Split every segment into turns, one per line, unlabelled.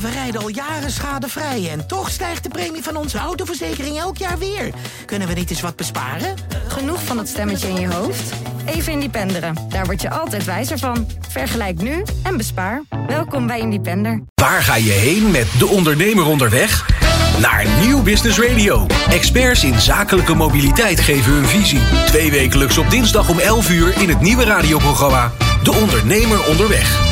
we rijden al jaren schadevrij en toch stijgt de premie van onze autoverzekering elk jaar weer. Kunnen we niet eens wat besparen?
Genoeg van dat stemmetje in je hoofd? Even Independeren. Daar word je altijd wijzer van. Vergelijk nu en bespaar. Welkom bij Independer.
Waar ga je heen met De Ondernemer onderweg? Naar Nieuw Business Radio. Experts in zakelijke mobiliteit geven hun visie. Twee wekelijks op dinsdag om 11 uur in het nieuwe radioprogramma De Ondernemer onderweg.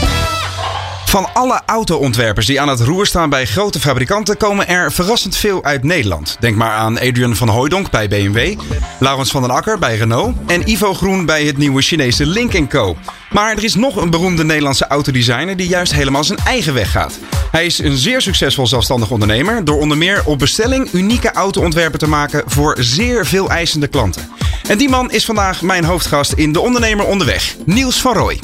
Van alle auto-ontwerpers die aan het roer staan bij grote fabrikanten komen er verrassend veel uit Nederland. Denk maar aan Adrian van Hooydonk bij BMW, Laurens van den Akker bij Renault en Ivo Groen bij het nieuwe Chinese Link Co. Maar er is nog een beroemde Nederlandse autodesigner die juist helemaal zijn eigen weg gaat. Hij is een zeer succesvol zelfstandig ondernemer door onder meer op bestelling unieke auto-ontwerpen te maken voor zeer veel eisende klanten. En die man is vandaag mijn hoofdgast in De Ondernemer Onderweg, Niels van Rooij.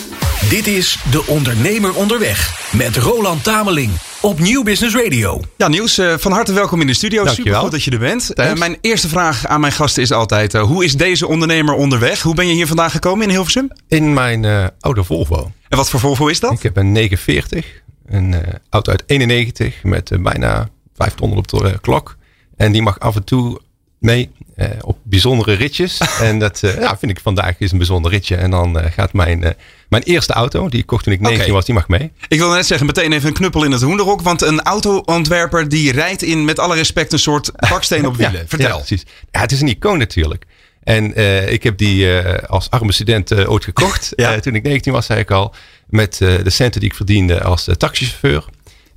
Dit is De Ondernemer onderweg met Roland Tameling op Nieuw Business Radio.
Ja, Niels, uh, van harte welkom in de studio.
Dankjewel.
Super goed dat je er bent. Uh, mijn eerste vraag aan mijn gasten is altijd: uh, hoe is deze ondernemer onderweg? Hoe ben je hier vandaag gekomen in Hilversum?
In mijn oude Volvo.
En wat voor Volvo is dat?
Ik heb een 49, een auto uit 91 met bijna 500 op de klok. En die mag af en toe mee uh, op bijzondere ritjes. en dat uh, ja, vind ik vandaag is een bijzonder ritje. En dan uh, gaat mijn, mijn eerste auto, die ik kocht toen ik 19 okay. was, die mag mee.
Ik wil net zeggen, meteen even een knuppel in het hoenderhok. Want een auto-ontwerper die rijdt in, met alle respect, een soort baksteen op wielen.
ja,
Vertel.
Ja, precies. Ja, het is een icoon natuurlijk. En ik heb die als arme student ooit gekocht. ja. toen ik 19 was, zei ik al. Met de centen die ik verdiende als taxichauffeur.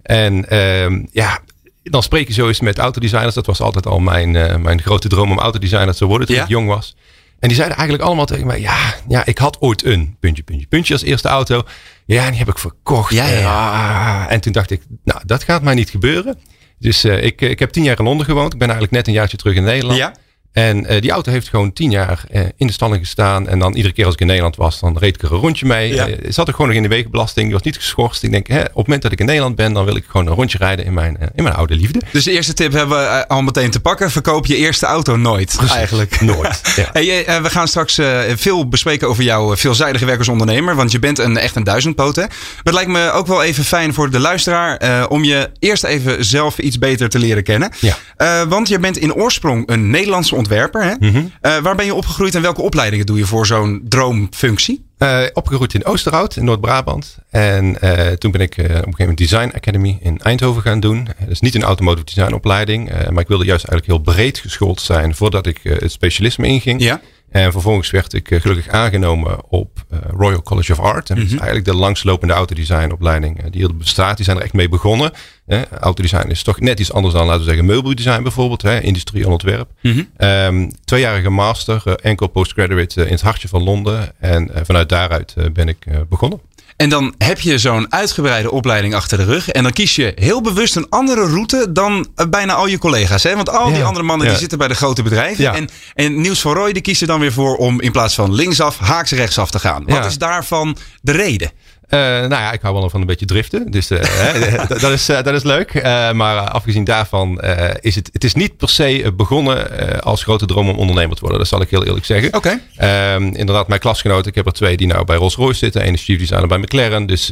En ehm, ja, dan spreek je zo eens met autodesigners. Dat was altijd al mijn, uh, mijn grote droom om autodesigner te worden toen ja? ik jong was. En die zeiden eigenlijk allemaal tegen mij: ja, ja, ik had ooit een puntje, puntje, puntje als eerste auto. Ja, die heb ik verkocht.
Ja, ja.
Uh, en toen dacht ik: nou, dat gaat mij niet gebeuren. Dus uh, ik, ik heb tien jaar in Londen gewoond. Ik ben eigenlijk net een jaartje terug in Nederland.
Ja.
En uh, die auto heeft gewoon tien jaar uh, in de stalling gestaan. En dan iedere keer als ik in Nederland was, dan reed ik er een rondje mee.
Ja.
Uh, zat er gewoon nog in de wegenbelasting. Die was niet geschorst. Ik denk, hè, op het moment dat ik in Nederland ben, dan wil ik gewoon een rondje rijden in mijn, in mijn oude liefde.
Dus de eerste tip hebben we al meteen te pakken. Verkoop je eerste auto nooit.
Precies,
eigenlijk.
Nooit. Ja.
hey, we gaan straks veel bespreken over jouw veelzijdige werk als ondernemer. Want je bent een, echt een duizendpoot. Hè? Maar het lijkt me ook wel even fijn voor de luisteraar. om je eerst even zelf iets beter te leren kennen.
Ja.
want je bent in oorsprong een Nederlandse ontwerper. Hè?
Mm -hmm.
Uh, waar ben je opgegroeid en welke opleidingen doe je voor zo'n droomfunctie?
Uh, opgegroeid in Oosterhout in Noord-Brabant. En uh, toen ben ik op een gegeven moment Design Academy in Eindhoven gaan doen. Is niet een automotive design opleiding. maar ik wilde juist eigenlijk heel breed geschoold zijn voordat ik het specialisme inging.
Ja.
En vervolgens werd ik gelukkig aangenomen op Royal College of Art. En dat is eigenlijk de langslopende autodesignopleiding die hier bestaat. Die zijn er echt mee begonnen. Eh, autodesign is toch net iets anders dan, laten we zeggen, meubeldesign bijvoorbeeld. Hè, industrie en ontwerp.
Mm -hmm.
um, tweejarige master, enkel postgraduate in het hartje van Londen. En vanuit daaruit ben ik begonnen.
En dan heb je zo'n uitgebreide opleiding achter de rug. En dan kies je heel bewust een andere route dan bijna al je collega's. Hè? Want al die
ja,
andere mannen
ja.
die zitten bij de grote bedrijven.
Ja.
En, en Niels van Rooij die kiest er dan weer voor om in plaats van linksaf haaks rechtsaf te gaan. Wat is daarvan de reden?
Uh, nou ja, ik hou wel van een beetje driften. Dus uh, hè, dat, is, uh, dat is leuk. maar afgezien daarvan is het, het is niet per se begonnen als grote droom om ondernemer te worden. Dat zal ik heel eerlijk zeggen.
Oké.
Okay. inderdaad, mijn klasgenoten. Ik heb er twee die nou bij Rolls Royce zitten. Eén is chief designer bij McLaren. Dus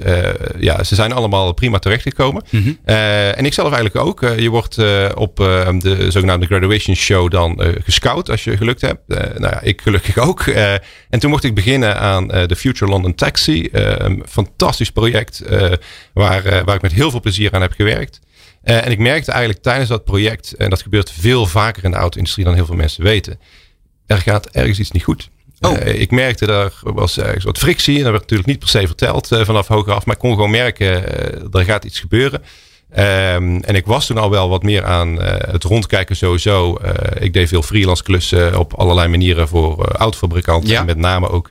ja, ze zijn allemaal prima terechtgekomen.
Mm -hmm.
en ik zelf eigenlijk ook. je wordt op de zogenaamde graduation show dan gescout als je gelukt hebt. nou ja, ik gelukkig ook. en toen mocht ik beginnen aan de Future London Taxi. Fantastisch project uh, waar, uh, waar ik met heel veel plezier aan heb gewerkt. Uh, en ik merkte eigenlijk tijdens dat project, en dat gebeurt veel vaker in de auto-industrie dan heel veel mensen weten, er gaat ergens iets niet goed.
Oh.
ik merkte er was ergens wat frictie. En dat werd natuurlijk niet per se verteld vanaf hoger af. Maar ik kon gewoon merken, er gaat iets gebeuren. Um, en ik was toen al wel wat meer aan uh, het rondkijken sowieso. Uh, ik deed veel freelance klussen op allerlei manieren voor uh, autofabrikanten.
Ja.
En met name ook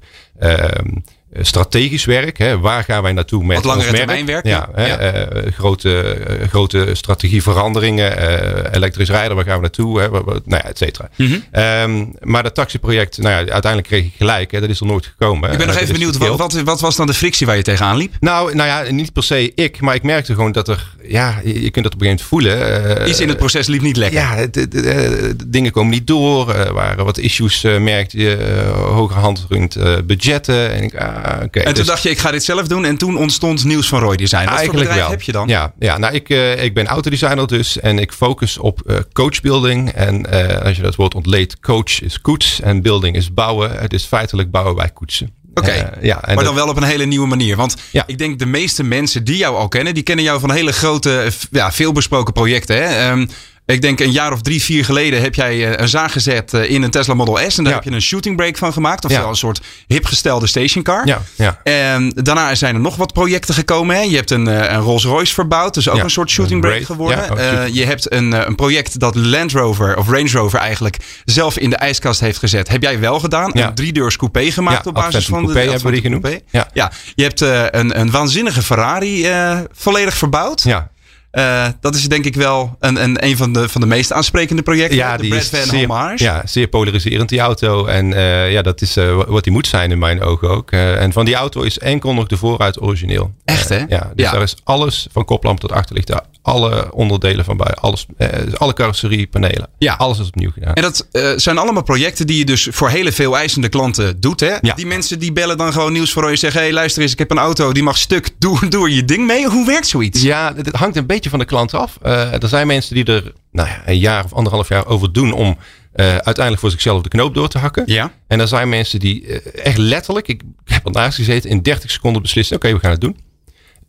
strategisch werk. Hè. Waar gaan wij naartoe met
Wat langere
ons merk?
termijn werk.
Ja,
ja.
Hè, grote, grote strategieveranderingen. elektrisch rijden, waar gaan we naartoe? Hè, nou ja, et cetera.
Mm -hmm.
um, maar dat taxiproject, nou ja, uiteindelijk kreeg ik gelijk. Hè, dat is er nooit gekomen.
Ik ben nog even benieuwd, wat, wat, was dan de frictie waar je tegenaan liep?
Nou, nou ja, niet per se ik. Maar ik merkte gewoon dat er, ja, je, kunt dat op een gegeven moment voelen.
Uh, Iets in het proces liep niet lekker.
Ja, de, de, de, dingen komen niet door. Er waren wat issues, uh, merkte je. hoger hand rond budgetten. En ik, ah, Oké.
En toen
Dus-
dacht je, ik ga dit zelf doen. En toen ontstond Nieuws van Roy Design. Wat
Eigenlijk wel.
heb je dan?
Ja, ja nou, ik, eh, ik ben autodesigner dus. En ik focus op eh, coachbuilding. En eh, als je dat woord ontleedt, coach is koets. En building is bouwen. Het is feitelijk bouwen bij koetsen.
Oké,
Eh, ja,
maar
dat-
dan wel op een hele nieuwe manier. Want
Ja.
ik denk de meeste mensen die jou al kennen, die kennen jou van hele grote, eh, ja, veelbesproken projecten. Hè? Ehm, ik denk een jaar of drie, vier geleden heb jij eh, een zaag gezet eh, in een Tesla Model S. En daar
Ja.
heb je een shooting break van gemaakt. Oftewel
Ja.
een soort hipgestelde stationcar.
Ja, ja.
En daarna zijn er nog wat projecten gekomen. Hè? Je hebt een, eh, een Rolls Royce verbouwd. Dus ook een soort shooting break geworden.
Shooting.
je hebt een, een project dat Land Rover of Range Rover eigenlijk zelf in de ijskast heeft gezet. Heb jij wel gedaan.
Ja.
Een driedeurs coupé gemaakt op basis van de
Coupé hebben we die genoemd. Ja.
Ja, je hebt een, een waanzinnige Ferrari volledig verbouwd.
ja.
Eh, dat is denk ik wel een, een, een van, de, van de meest aansprekende projecten.
Ja,
de
die
Brad Van
zeer, ja, zeer polariserend, die auto. En eh, ja, dat is eh, wat die moet zijn in mijn ogen ook. En van die auto is enkel nog de vooruit origineel.
Echt, hè?
Ja, dus
Ja.
daar is alles van koplamp tot achterlicht. Alle onderdelen van bij. Alles, eh, alle carrosseriepanelen.
Ja.
Alles is opnieuw gedaan.
En dat eh, zijn allemaal projecten die je dus voor hele veel eisende klanten doet. Hè?
Ja.
Die mensen die bellen dan gewoon nieuws voor je en zeggen... hey, luister eens, ik heb een auto, die mag stuk. Doe, doe je ding mee. Hoe werkt zoiets?
Ja, het hangt een beetje van de klant af. Eh, er zijn mensen die er nou ja, een jaar of anderhalf jaar over doen om uiteindelijk voor zichzelf de knoop door te hakken.
Ja.
En er zijn mensen die echt letterlijk, ik heb ernaast gezeten, in 30 seconden beslissen: oké, we gaan het doen.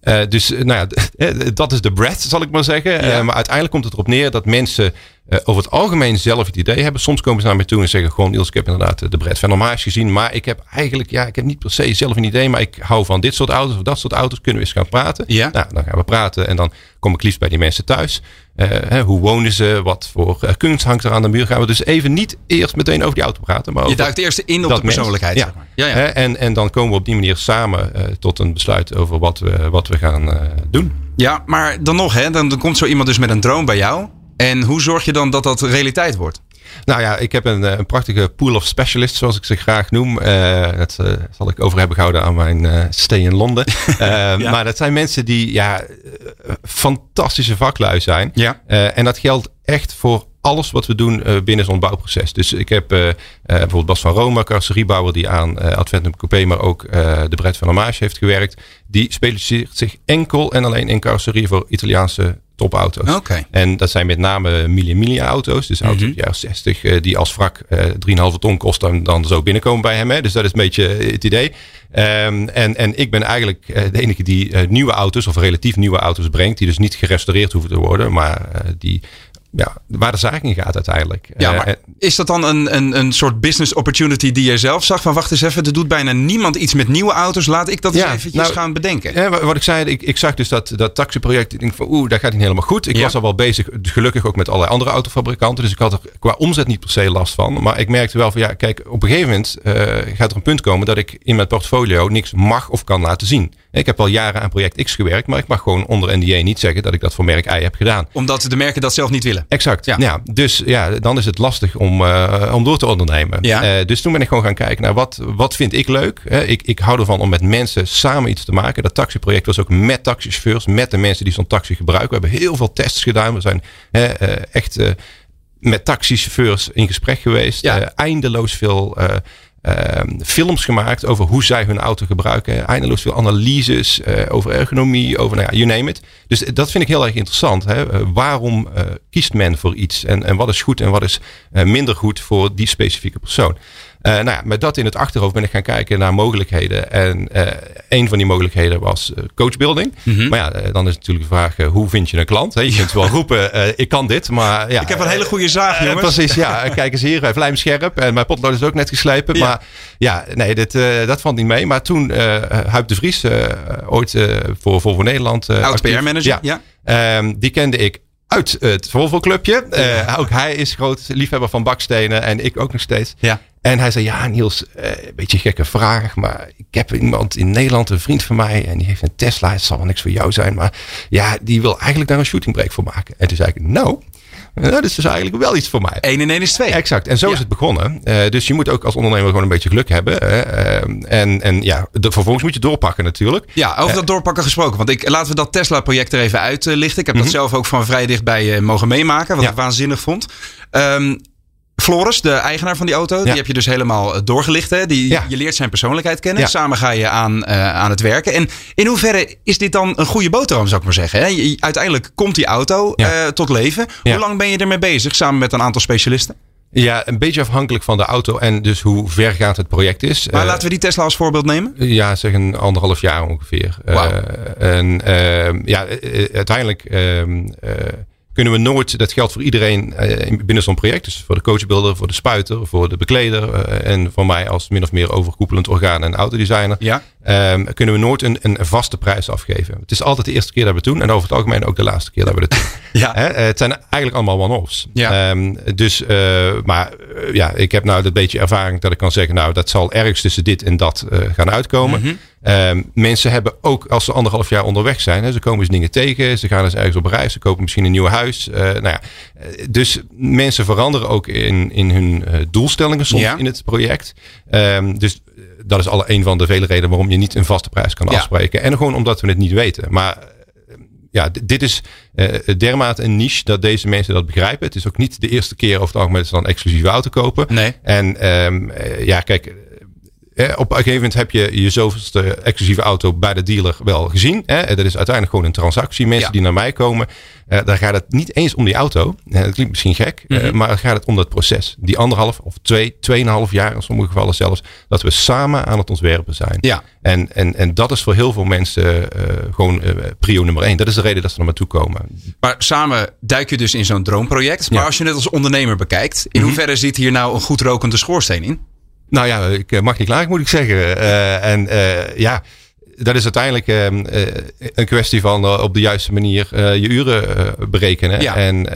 Eh, dus eh, nou ja, eh, dat is de bread, zal ik maar zeggen. Maar uiteindelijk komt het erop neer dat mensen over het algemeen zelf het idee hebben. Soms komen ze naar mij toe en zeggen gewoon, Niels, ik heb inderdaad de bread van Hommage gezien. Maar ik heb eigenlijk, ja, ik heb niet per se zelf een idee. Maar ik hou van dit soort auto's of dat soort auto's. Kunnen we eens gaan praten?
Ja.
Nou, dan gaan we praten en dan kom ik liefst bij die mensen thuis. Eh, hoe wonen ze? Wat voor eh, kunst hangt er aan de muur? Gaan we dus even niet eerst meteen over die auto praten. Maar
Je duikt eerst in op de
mens.
persoonlijkheid.
Ja.
zeg maar. Ja, ja.
Hè, en, en dan komen we op die manier samen eh, tot een besluit over wat we, wat we gaan doen.
ja, maar dan nog, hè, dan, dan komt zo iemand dus met een droom bij jou. En hoe zorg je dan dat dat realiteit wordt?
Nou ja, ik heb een, eh, een prachtige pool of specialists, zoals ik ze graag noem. Eh, dat eh, zal ik over hebben gehouden aan mijn stay in Londen. Maar dat zijn mensen die ja, fantastische vaklui zijn.
Ja.
En dat geldt echt voor alles wat we doen binnen zo'n bouwproces. Dus ik heb bijvoorbeeld Bas van Roma, carrosseriebouwer die aan Adventum Coupé, maar ook de Brett van Hommage heeft gewerkt. Die specialiseert zich enkel en alleen in carrosserie voor Italiaanse topauto's.
Oké.
En dat zijn met name Mille Miglia auto's. Dus auto's jaren 60 eh, die als wrak eh 3,5 ton kosten en dan zo binnenkomen bij hem. Hè. Dus dat is een beetje het idee. Ehm, en, en ik ben eigenlijk eh, de enige die eh, nieuwe auto's of relatief nieuwe auto's brengt. Die dus niet gerestaureerd hoeven te worden. Maar eh, die, ja, waar de zaak in gaat uiteindelijk.
Ja,
Eh,
maar is dat dan een, een, een soort business opportunity die je zelf zag? Van wacht eens even, er doet bijna niemand iets met nieuwe auto's. Laat ik dat eens eventjes
nou,
gaan bedenken.
Ja, wat ik zei, ik, ik zag dus dat, dat taxiproject. Ik denk van oeh, dat gaat niet helemaal goed. Ik
Ja.
was al wel bezig, gelukkig ook met allerlei andere autofabrikanten. Dus ik had er qua omzet niet per se last van. Maar ik merkte wel van ja, kijk, op een gegeven moment eh, gaat er een punt komen dat ik in mijn portfolio niks mag of kan laten zien. Ik heb al jaren aan project X gewerkt, maar ik mag gewoon onder NDA niet zeggen dat ik dat voor merk Y heb gedaan.
Omdat de merken dat zelf niet willen.
Exact.
Ja.
Ja. dus ja, dan is het lastig om, eh, om door te ondernemen.
Ja.
Eh, dus toen ben ik gewoon gaan kijken naar wat, wat vind ik leuk. Ik, ik hou ervan om met mensen samen iets te maken. Dat taxiproject was ook met taxichauffeurs, met de mensen die zo'n taxi gebruiken. We hebben heel veel tests gedaan. We zijn eh, echt met taxichauffeurs in gesprek geweest.
Ja.
Eindeloos veel films gemaakt over hoe zij hun auto gebruiken. Eindeloos veel analyses eh, over ergonomie, over nou ja, you name it. Dus dat vind ik heel erg interessant. Hè? Eh, waarom eh, kiest men voor iets? En, en wat is goed en wat is minder goed voor die specifieke persoon? Eh, nou ja, met dat in het achterhoofd ben ik gaan kijken naar mogelijkheden. En eh, een van die mogelijkheden was eh, coachbuilding.
Mhm.
Maar ja, dan is natuurlijk de vraag, hoe vind je een klant? Hè? Je kunt wel roepen, ik kan dit, maar ja.
Ik heb een hele goede zaag, jongens.
precies, ja. Kijk eens hier, hij vlijm scherp. En mijn potlood is ook net geslepen.
Ja.
Maar ja, nee, dit, dat valt niet mee. Maar toen Huip de Vries, ooit voor Volvo Nederland.
Oud
actief.
PR-manager, ja.
Ehm, die kende ik uit het Volvo Clubje. Ook hij is groot liefhebber van bakstenen. En ik ook nog steeds.
Ja.
En hij zei, ja Niels, eh, een beetje een gekke vraag. Maar ik heb iemand in Nederland, een vriend van mij. En die heeft een Tesla. Het zal wel niks voor jou zijn. Maar ja, die wil eigenlijk daar een shooting break voor maken. En toen zei ik, nou, dat is dus eigenlijk wel iets voor mij.
1 en 1 is 2.
Exact. En zo
Ja.
is het begonnen. Eh, dus je moet ook als ondernemer gewoon een beetje geluk hebben. Eh, en, en ja, de, vervolgens moet je doorpakken natuurlijk.
Ja, over dat doorpakken gesproken. Want ik, laten we dat Tesla-project er even uitlichten. Ik heb dat zelf ook van vrij dichtbij eh, mogen meemaken. Wat
Mhm. Ja.
ik waanzinnig vond. Ehm, Floris, de eigenaar van die auto, die heb je dus helemaal eh, doorgelicht. Hè? Die,
Ja.
Je leert zijn persoonlijkheid kennen.
Ja.
Samen ga je aan, eh, aan het werken. En in hoeverre is dit dan een goede boterham, zou ik maar zeggen? Hè? Je- Uiteindelijk komt die auto eh, tot leven. Hoe lang ben je ermee bezig, samen met een aantal specialisten?
Ja, een beetje afhankelijk van de auto en dus hoe vergaand het project is.
Maar laten we die Tesla als voorbeeld nemen.
Ja, zeg een anderhalf jaar ongeveer. Eh, en ehm, ja, uiteindelijk ehm, eh, kunnen we nooit, dat geldt voor iedereen eh, in- binnen zo'n project. Dus voor de coachbuilder, voor de spuiter, voor de bekleder eh, en voor mij als min of meer overkoepelend orgaan en autodesigner.
Ja.
ehm, kunnen we nooit een, een vaste prijs afgeven. Het is altijd de eerste keer dat we het doen en over het algemeen ook de laatste keer dat we het doen.
Ja.
Eh, het zijn eigenlijk allemaal one-offs.
Ja.
Ehm, dus, maar ja, ik heb nou dat beetje ervaring dat ik kan zeggen, nou, dat zal ergens tussen dit en dat gaan uitkomen.
Mhm.
Ehm, mensen hebben ook, als ze anderhalf jaar onderweg zijn, hè, ze komen eens dingen tegen, ze gaan eens ergens op reis, ze kopen misschien een nieuw huis. eh, nou ja, eh, dus mensen veranderen ook in, in hun eh, doelstellingen soms
Ja.
in het project. Ehm, dus dat is alle een van de vele redenen waarom je niet een vaste prijs kan
Ja.
afspreken. En gewoon omdat we het niet weten. Maar eh, ja, dit is eh, dermate een niche dat deze mensen dat begrijpen. Het is ook niet de eerste keer over het algemeen dat ze dan een exclusieve auto kopen.
Nee.
En ehm, ja, kijk. Eh, Op een gegeven moment heb je je zoveelste exclusieve auto bij de dealer wel gezien. Hè? Dat is uiteindelijk gewoon een transactie. Mensen
Ja.
die naar mij komen, eh, daar gaat het niet eens om die auto. Eh, dat klinkt misschien gek, eh,
Mhm.
maar het gaat het om dat proces. Die anderhalf of twee, tweeënhalf jaar in sommige gevallen zelfs. Dat we samen aan het ontwerpen zijn.
Ja.
En, en, en dat is voor heel veel mensen eh, gewoon eh, prio nummer één. Dat is de reden dat ze er naartoe komen.
Maar samen duik je dus in zo'n droomproject. Maar
Ja.
als je het als ondernemer bekijkt, in
Mhm.
hoeverre zit hier nou een goed rokende schoorsteen in?
Nou ja, ik eh, mag niet klagen, moet ik zeggen. Eh, en eh, ja, dat is uiteindelijk ehm, eh, een kwestie van op de juiste manier je uren berekenen.
Ja.
En,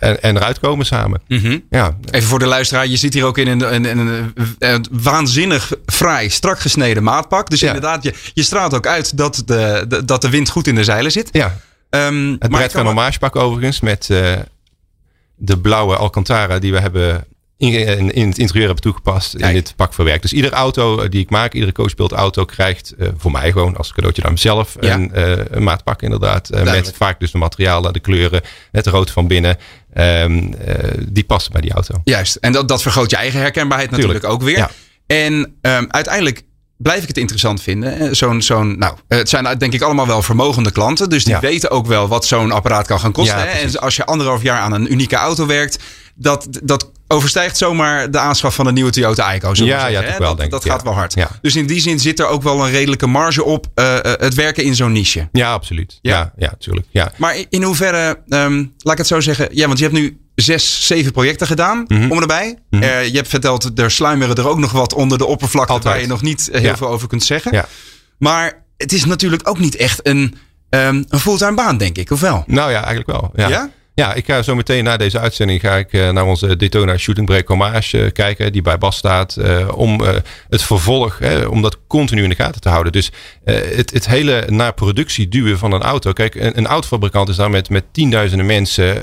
en, en eruit komen samen. Ja,
Even voor de luisteraar, je zit hier ook in een, een, een, een waanzinnig fraai, strak gesneden maatpak. Dus
Ja.
inderdaad, je, je straalt ook uit dat de, de- dat de wind goed in de zeilen zit.
ja.
Ehm,
het Brett van
me-
Homagepak overigens met de blauwe Alcantara die we hebben in, in, het interieur hebben toegepast
Kijk.
in dit pak verwerkt. Dus iedere auto eh, die ik maak, iedere coachbeeld auto krijgt eh, voor mij gewoon als cadeautje naar mezelf
Ja.
een, eh, een maatpak inderdaad. met vaak dus de materialen, de kleuren, het rood van binnen. Ehm, eh, die past bij die auto.
Juist, en dat, dat vergroot je eigen herkenbaarheid natuurlijk
Tuurlijk.
ook weer.
Ja.
En ehm, uiteindelijk blijf ik het interessant vinden. Zo'n, zo'n, nou, het zijn denk ik allemaal wel vermogende klanten. Dus die
Ja.
weten ook wel wat zo'n apparaat kan gaan kosten. Hè? en als je anderhalf jaar aan een unieke auto werkt, dat, dat overstijgt zomaar de aanschaf van een nieuwe Toyota Ico.
Ja,
zeggen,
ja, toch wel,
dat,
denk
dat
ik,
gaat
ja.
wel hard.
Ja.
Dus in die zin zit er ook wel een redelijke marge op eh, eh, het werken in zo'n niche.
Ja, absoluut.
Ja.
Ja, ja, tuurlijk. Ja.
Maar in- hoeverre, ehm, laat ik het zo zeggen. Ja, want je hebt nu zes, zeven projecten gedaan.
Mhm.
Om erbij.
Mhm.
Eh, je hebt verteld, er sluimeren er ook nog wat onder de oppervlakte
Altijd.
waar je nog niet heel veel over kunt zeggen.
Ja.
Maar het is natuurlijk ook niet echt een, ehm, een fulltime baan, denk ik. Of wel?
Nou ja, eigenlijk wel. Ja.
Ja?
Ik ga zo meteen na deze uitzending ga ik eh, naar onze Daytona Shooting Break Hommage eh, kijken, die bij Bas staat, eh, om het vervolg, om dat continu in de gaten te houden. Dus het, het hele naar productie duwen van een auto. Kijk, een, een autofabrikant is daar met, met tienduizenden mensen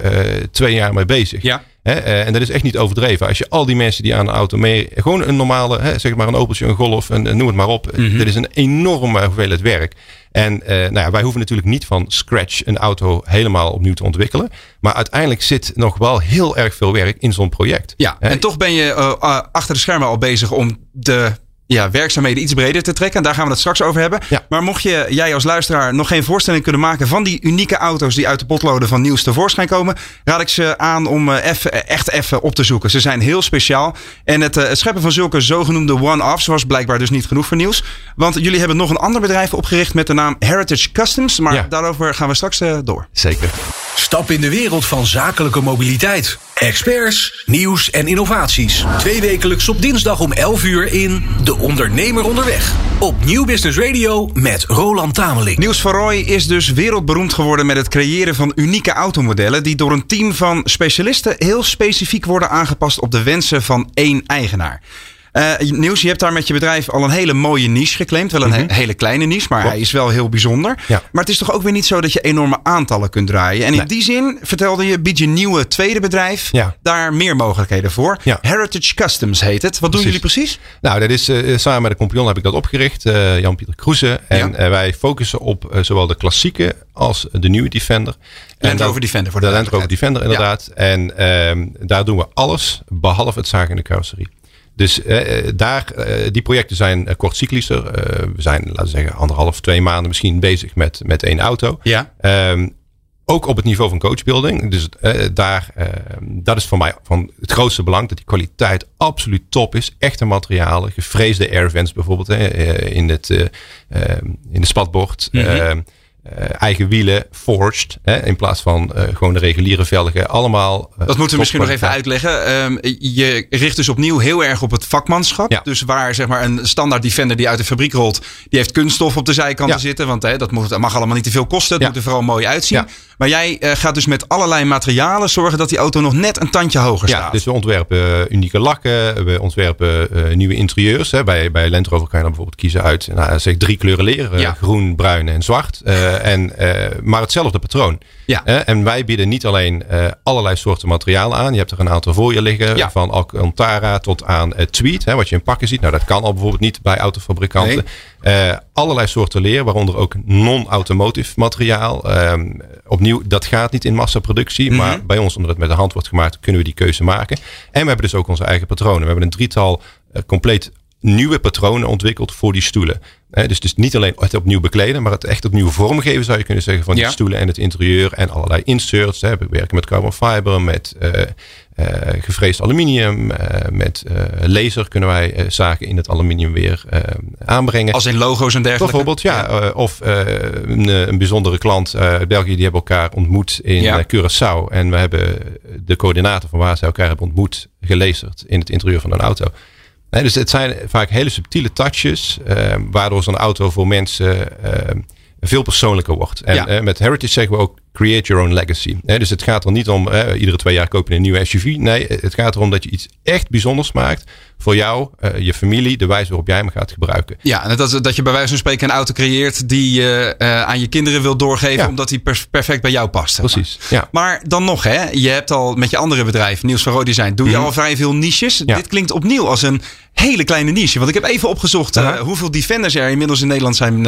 twee jaar mee bezig.
Ja.
Hè, eh, en dat is echt niet overdreven. Als je al die mensen die aan een auto mee, gewoon een normale, hè, zeg maar een Opeltje, een Golf, en, en noem het maar op. Dit is een enorme hoeveelheid werk. En eh, nou ja, wij hoeven natuurlijk niet van scratch een auto helemaal opnieuw te ontwikkelen. Maar uiteindelijk zit nog wel heel erg veel werk in zo'n project.
Ja, en toch ben je eh, achter de schermen al bezig om de ja, werkzaamheden iets breder te trekken. En daar gaan we het straks over hebben.
Ja.
Maar mocht je, jij als luisteraar nog geen voorstelling kunnen maken van die unieke auto's die uit de potloden van nieuws tevoorschijn komen, raad ik ze aan om eh, even, eh, echt even op te zoeken. Ze zijn heel speciaal. En het, eh, het scheppen van zulke zogenoemde one-offs was blijkbaar dus niet genoeg voor nieuws. Want jullie hebben nog een ander bedrijf opgericht met de naam Heritage Customs. Maar
Ja.
daarover gaan we straks door.
Zeker.
Stap in de wereld van zakelijke mobiliteit. Experts, nieuws en innovaties. Twee wekelijks op dinsdag om 11 uur in De Ondernemer Onderweg. Op Nieuw Business Radio met Roland Tameling.
Nieuws van Roy is dus wereldberoemd geworden met het creëren van unieke automodellen die door een team van specialisten heel specifiek worden aangepast op de wensen van één eigenaar. Uh, Niels, je hebt daar met je bedrijf al een hele mooie niche geclaimd. Wel een mm hele kleine niche, maar hij is wel heel bijzonder.
Ja.
Maar het is toch ook weer niet zo dat je enorme aantallen kunt draaien. En in die zin, vertelde je, biedt je nieuwe tweede bedrijf
ja.
daar meer mogelijkheden voor.
Ja.
Heritage Customs heet het. Wat doen jullie precies?
Nou, dat is uh, samen met de compagnon heb ik dat opgericht. Uh, Jan-Pieter Kroeze. En wij focussen op zowel de klassieke als de nieuwe Defender.
Land Rover Defender voor de,
de Land Rover Defender inderdaad. En uh, daar doen we alles behalve het zagen in de carrosserie. Dus uh, daar, uh, die projecten zijn kortcyclischer. we zijn, laten we zeggen, anderhalf, twee maanden misschien bezig met, met één auto.
Ja.
Um, ook op het niveau van coachbuilding. Dus daar, dat is voor mij van het grootste belang. Dat die kwaliteit absoluut top is. Echte materialen. Gevreesde airvents bijvoorbeeld. in, het, in de spatbord. Mm -hmm. Uh, eigen wielen, forged. Hè, in plaats van uh, gewoon de reguliere velgen. Allemaal.
Uh, dat moeten we misschien nog even uitleggen. Um, je richt dus opnieuw heel erg op het vakmanschap.
Ja.
Dus waar zeg maar een standaard defender die uit de fabriek rolt. Die heeft kunststof op de zijkanten ja. zitten. Want hè, dat, mag allemaal niet te veel kosten. Het
ja.
moet er vooral mooi uitzien.
Ja.
Maar jij gaat dus met allerlei materialen zorgen dat die auto nog net een tandje hoger
ja,
staat.
Dus we ontwerpen unieke lakken. We ontwerpen nieuwe interieurs. Hè. Bij, bij Land Rover kan je dan bijvoorbeeld kiezen uit nou, zeg drie kleuren leren. Groen, bruin en zwart. en maar hetzelfde patroon.
Ja.
En wij bieden niet alleen allerlei soorten materialen aan. Je hebt er een aantal voor je liggen.
Ja.
Van Alcantara tot aan tweed. Hè, wat je in pakken ziet. Nou, dat kan al bijvoorbeeld niet bij autofabrikanten.
Nee.
Allerlei soorten leer. Waaronder ook non-automotive materiaal. opnieuw, dat gaat niet in massaproductie.
Mhm.
Maar bij ons, omdat het met de hand wordt gemaakt, kunnen we die keuze maken. En we hebben dus ook onze eigen patronen. We hebben een drietal compleet nieuwe patronen ontwikkeld voor die stoelen. He, dus, dus niet alleen het opnieuw bekleden, maar het echt opnieuw vormgeven zou je kunnen zeggen van die stoelen en het interieur en allerlei inserts. We werken met carbon fiber, met uh, gevreesd aluminium, uh, met laser kunnen wij zaken in het aluminium weer aanbrengen.
Als in logo's en dergelijke.
Bijvoorbeeld, ja. of een, een, bijzondere klant uit België, die hebben elkaar ontmoet in
Ja.
Curaçao. En we hebben de coördinaten van waar ze elkaar hebben ontmoet gelezerd in het interieur van een auto. Nee, dus het zijn vaak hele subtiele touches, waardoor zo'n auto voor mensen veel persoonlijker wordt. En
Ja.
met Heritage zeggen we ook create your own legacy. Dus het gaat er niet om iedere twee jaar koop je een nieuwe SUV. Nee, het gaat erom dat je iets echt bijzonders maakt voor jou, uh, je familie, de wijze waarop jij hem gaat gebruiken.
Ja, en dat, dat je bij wijze van spreken een auto creëert die je uh, aan je kinderen wil doorgeven,
Ja.
omdat die per- perfect bij jou past. zeg maar.
Precies. Ja.
Maar dan nog, hè, je hebt al met je andere bedrijf, Niels van Rood Design, doe je
Mhm.
al vrij veel niches.
Ja.
Dit klinkt opnieuw als een hele kleine niche. Want ik heb even opgezocht uh,
Aha.
hoeveel Defenders er inmiddels in Nederland zijn